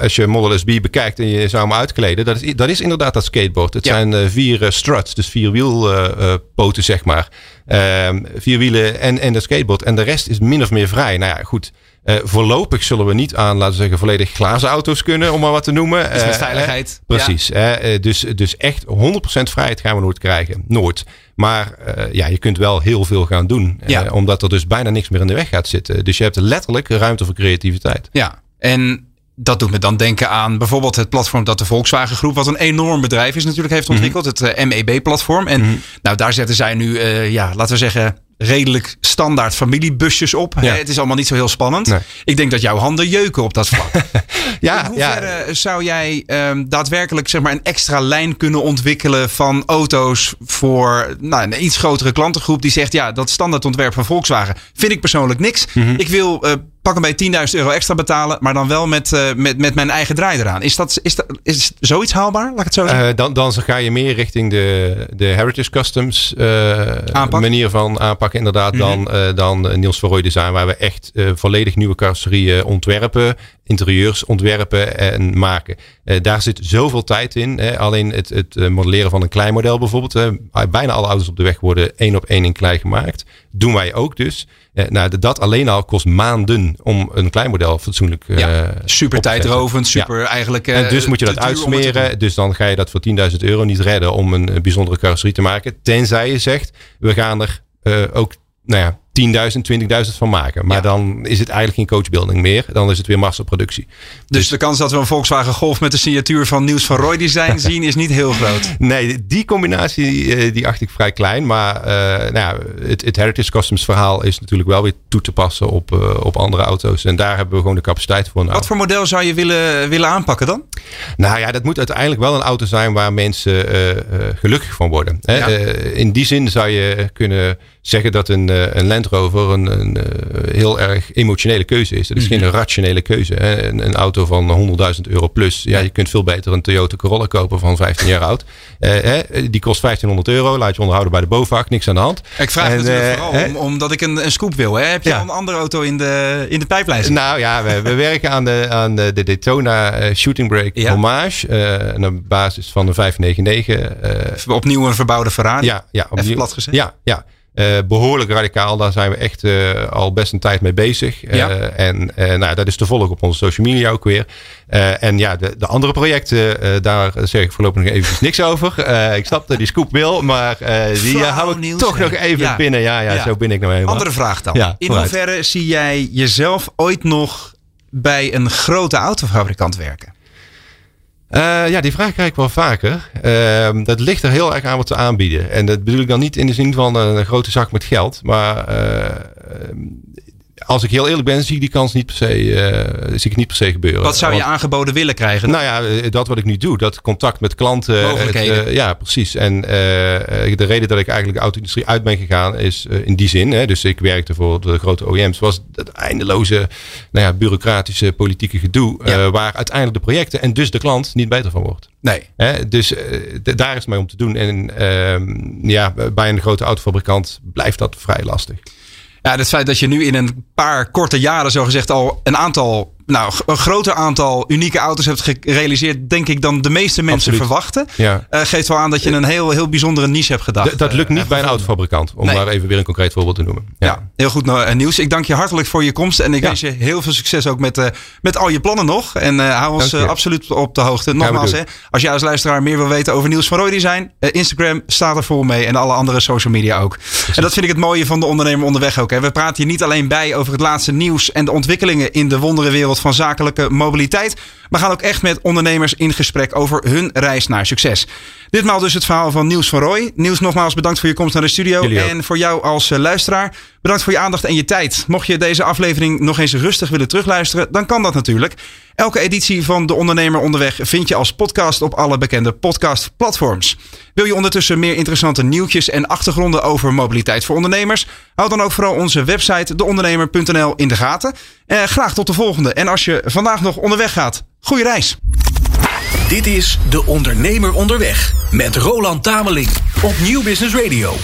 als je Model SB bekijkt en je zou hem uitkleden, dat is, dat is inderdaad dat skateboard. Het ja. zijn uh, vier struts, dus vier wielpoten, zeg maar. Ehm, vier wielen en, en de skateboard. En de rest is min of meer vrij. Nou ja, goed. Uh, voorlopig zullen we niet aan, laten we zeggen, volledig glazen auto's kunnen, om maar wat te noemen.
Dus met veiligheid.
Uh, precies. Ja. Uh, dus, dus echt 100% vrijheid gaan we nooit krijgen. Nooit. Maar ja, je kunt wel heel veel gaan doen.
Ja.
omdat er dus bijna niks meer in de weg gaat zitten. Dus je hebt letterlijk ruimte voor creativiteit.
Ja, en dat doet me dan denken aan bijvoorbeeld het platform dat de Volkswagen Groep, wat een enorm bedrijf is, natuurlijk heeft ontwikkeld. Mm -hmm. Het MEB-platform. En mm -hmm. nou, daar zetten zij nu, ja, laten we zeggen, redelijk standaard familiebusjes op.
Ja.
Het is allemaal niet zo heel spannend.
Nee.
Ik denk dat jouw handen jeuken op dat vlak.
ja,
In hoeverre zou jij um, daadwerkelijk zeg maar, een extra lijn kunnen ontwikkelen van auto's voor nou, een iets grotere klantengroep die zegt ja, dat standaardontwerp van Volkswagen vind ik persoonlijk niks.
Mhm.
Mm -hmm. Ik wil uh, pak een bij 10.000 euro extra betalen, maar dan wel met, uh, met, met mijn eigen draai eraan. Is dat is, dat, is zoiets haalbaar? Laat ik het zo zeggen.
Uh, dan, dan ga je meer richting de, de Heritage Customs
Aanpak.
manier van aanpakken, inderdaad,
Mhm.
dan, dan Niels van Rooij Design, waar we echt volledig nieuwe carrosserieën ontwerpen, interieurs ontwerpen en maken. daar zit zoveel tijd in. Hè. Alleen het, het modelleren van een klein model bijvoorbeeld. Hè. Bijna alle auto's op de weg worden één op één in klei gemaakt. Doen wij ook dus. Nou, dat alleen al kost maanden om een klein model fatsoenlijk
ja,
uh,
Super tijdrovend, super ja. eigenlijk. Uh,
en dus moet je dat uitsmeren. Dus dan ga je dat voor 10.000 euro niet redden om een, een bijzondere carrosserie te maken. Tenzij je zegt, we gaan er ook nou ja, 10.000, 20.000 van maken. Maar
Ja.
dan is het eigenlijk geen coachbuilding meer. Dan is het weer massaproductie.
Dus de kans dat we een Volkswagen Golf met de signatuur van Niels van Roy Design zien is niet heel groot.
Nee, die combinatie eh, die acht ik vrij klein. Maar eh, nou ja, het, het Heritage Customs verhaal is natuurlijk wel weer toe te passen op, eh, op andere auto's. En daar hebben we gewoon de capaciteit voor. Nou,
Wat voor model zou je willen, willen aanpakken dan?
Nou ja, dat moet uiteindelijk wel een auto zijn waar mensen eh, gelukkig van worden. Hè?
Ja.
Eh, in die zin zou je kunnen zeggen dat een, een Land Rover een, een heel erg emotionele keuze is. Dat is
Mhm.
geen rationele keuze. Hè? Een, een auto van 100.000 euro plus. Ja, je kunt veel beter een Toyota Corolla kopen van 15 jaar oud. Hè? Die kost 1500 euro. Laat je onderhouden bij de BOVAG. Niks aan de hand.
Ik vraag
En,
natuurlijk
eh,
vooral om, omdat ik een, een scoop wil. Hè? Heb je
Ja.
al een andere auto in de, in de pijplijn zitten?
Nou ja, we, we werken aan de, aan de, de Daytona Shooting Brake
Ja.
Hommage. eh op basis van een 599. eh,
Opnieuw een verbouwde Ferrari?
ja, ja, opnieuw.
plat gezegd.
Ja, ja. Eh, behoorlijk radicaal. Daar zijn we echt eh, al best een tijd mee bezig. Eh,
Ja.
En eh, nou, dat is te volgen op onze social media ook weer. Eh, en ja, de, de andere projecten, eh, daar zeg ik voorlopig nog even niks over. Eh, ik snap dat die scoop wil, maar eh, die eh, hou ik
nieuws,
toch nog even
Ja.
binnen. Ja, ja,
Ja.
zo ben ik nou helemaal.
Andere vraag dan. In hoeverre zie jij jezelf ooit nog bij een grote autofabrikant werken?
Uh, ja, die vraag krijg ik wel vaker. Uh, dat ligt er heel erg aan wat ze aanbieden. En dat bedoel ik dan niet in de zin van een grote zak met geld. Maar uh, als ik heel eerlijk ben, zie ik die kans niet per se, uh, zie ik niet per se gebeuren.
Wat zou je aangeboden willen krijgen?
Nou ja, eh, dat wat ik nu doe, dat contact met klanten. Het, uh, ja, precies. En de reden dat ik eigenlijk de auto-industrie uit ben gegaan is in die zin. Hè, dus ik werkte voor de grote OEM's, was dat eindeloze, nou ja, bureaucratische, politieke gedoe, ja. waar uiteindelijk de projecten en dus de klant niet beter van wordt.
Nee.
Hè, dus daar is het mee om te doen. En ehm, ja, bij een grote autofabrikant blijft dat vrij lastig.
Ja, het feit dat je nu in een paar korte jaren zogezegd al een aantal nou, een groter aantal unieke auto's hebt gerealiseerd, denk ik, dan de meeste mensen verwachten.
Ja.
Uh, geeft wel aan dat je een heel, heel bijzondere niche hebt gedacht.
dat lukt niet uh, bij een autofabrikant, om nee. maar even weer een concreet voorbeeld te noemen.
Ja, ja heel goed uh, nieuws. Ik dank je hartelijk voor je komst en ik ja. wens je heel veel succes ook met, met al je plannen nog. En hou ons absoluut op de hoogte. Nogmaals, hè, als jij als luisteraar meer wil weten over Niels van Roy Design, Instagram staat er vol mee en alle andere social media ook. Precies. En dat vind ik het mooie van de ondernemer onderweg ook. Hè. We praten hier niet alleen bij over het laatste nieuws en de ontwikkelingen in de wonderenwereld van zakelijke mobiliteit. Maar gaan ook echt met ondernemers in gesprek over hun reis naar succes. Ditmaal dus het verhaal van Niels van Rooij. Niels, nogmaals bedankt voor je komst naar de studio. En voor jou als eh, luisteraar, bedankt voor je aandacht en je tijd. Mocht je deze aflevering nog eens rustig willen terugluisteren, dan kan dat natuurlijk. Elke editie van De Ondernemer Onderweg vind je als podcast op alle bekende podcastplatforms. Wil je ondertussen meer interessante nieuwtjes en achtergronden over mobiliteit voor ondernemers? Houd dan ook vooral onze website deondernemer.nl in de gaten. Eh, graag tot de volgende. En als je vandaag nog onderweg gaat, goede reis.
Dit is De Ondernemer Onderweg met Roland Tameling op Nieuw Business Radio.